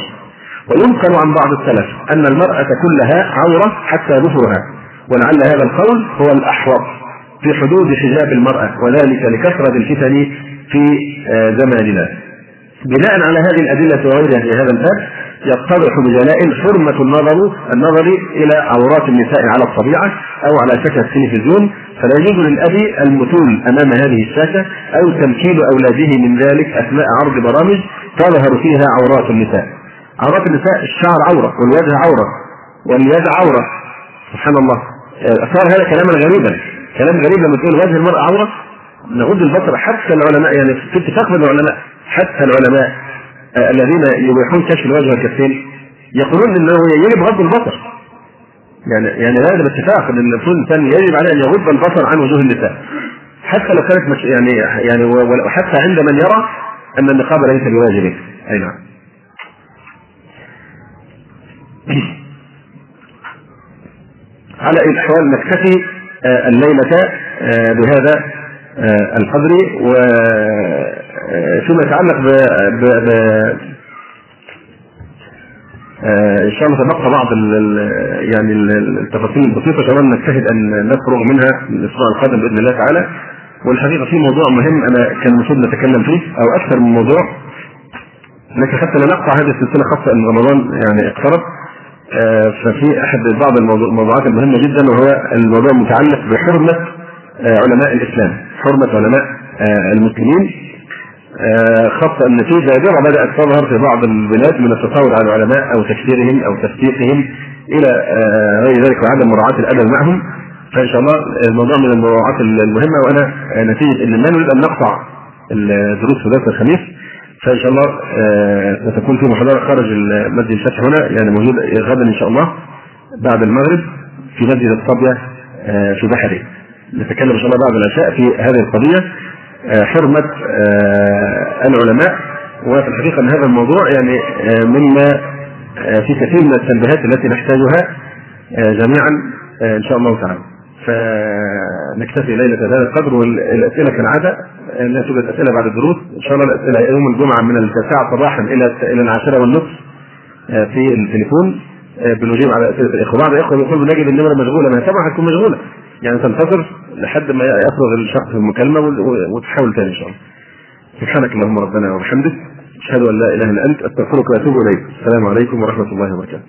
وينقل عن بعض السلف أن المرأة كلها عورة حتى ظهرها ولعل هذا القول هو الأحوط في حدود حجاب المرأة وذلك لكثرة الفتن في زماننا. بناء على هذه الأدلة وغيرها في هذا الباب يتضح بجلاء حرمة النظر النظر إلى عورات النساء على الطبيعة أو على شاشة التلفزيون. فلا يجوز للأب المثول أمام هذه الشاشة أو تمكين أولاده من ذلك أثناء عرض برامج تظهر فيها عورات النساء. عورات النساء الشعر عورة والوجه عورة واليد عورة. سبحان الله. صار هذا كلاما غريبا. كلام غريب لما تقول وجه المرأة عورة. نغض البصر حتى العلماء يعني في اتفاق بين العلماء حتى العلماء الذين يبيحون كشف الوجه والكفين يقولون إنه يجب غض البصر. يعني يعني هذا باتفاق إن المفروض الانسان يجب عليه أن يغض البصر عن وجوه النساء. حتى لو كانت يعني يعني وحتى عند من يرى أن النقاب ليس بواجب. أي نعم. [clears throat] على اي الاحوال نكتفي الليلة بهذا القدر وفيما يتعلق ب, ب, ب إن شاء الله تبقى بعض ال يعني التفاصيل البسيطة كمان نجتهد أن نفرغ منها الأسبوع القادم بإذن الله تعالى. والحقيقة في موضوع مهم أنا كان المفروض نتكلم فيه أو أكثر من موضوع لكن حتى لا نقطع هذه السلسلة خاصة أن رمضان يعني اقترب. ففي أحد بعض الموضوعات المهمة جدا وهو الموضوع المتعلق بحرمة علماء الإسلام، حرمة علماء المسلمين. خاصة أن في ظاهرة بدأت تظهر في بعض البلاد من التطاول على العلماء أو تكفيرهم أو تفسيقهم إلى غير ذلك وعدم مراعاة الأدب معهم. فإن شاء الله الموضوع من الموضوعات المهمة وأنا نتيجة أن ما نريد أن نقطع الدروس في درس الخميس. فإن شاء الله ستكون في محاضرة خارج مسجد الفتح هنا يعني موجود غدا إن شاء الله بعد المغرب في مسجد الصبية في بحري نتكلم إن شاء الله بعد العشاء في هذه القضية. حرمة العلماء. وفي الحقيقة إن هذا الموضوع يعني مما في كثير من التنبيهات التي نحتاجها جميعا إن شاء الله تعالى. فنكتفي ليلة هذا القدر والأسئلة كالعادة. لا توجد أسئلة بعد الدروس. إن شاء الله الأسئلة يوم الجمعة من التاسعة صباحا إلى إلى العاشرة والنصف في التليفون. بنجيب على أسئلة الإخوة، بعض الإخوة بيقول بنجد النمرة مشغولة. ما طبعا هتكون مشغولة. يعني تنتظر لحد ما يفرغ الشخص المكالمة وتحاول تاني إن شاء الله. سبحانك اللهم ربنا وبحمدك أشهد أن لا إله إلا أنت أستغفرك وأتوب إليك السلام عليكم ورحمة الله وبركاته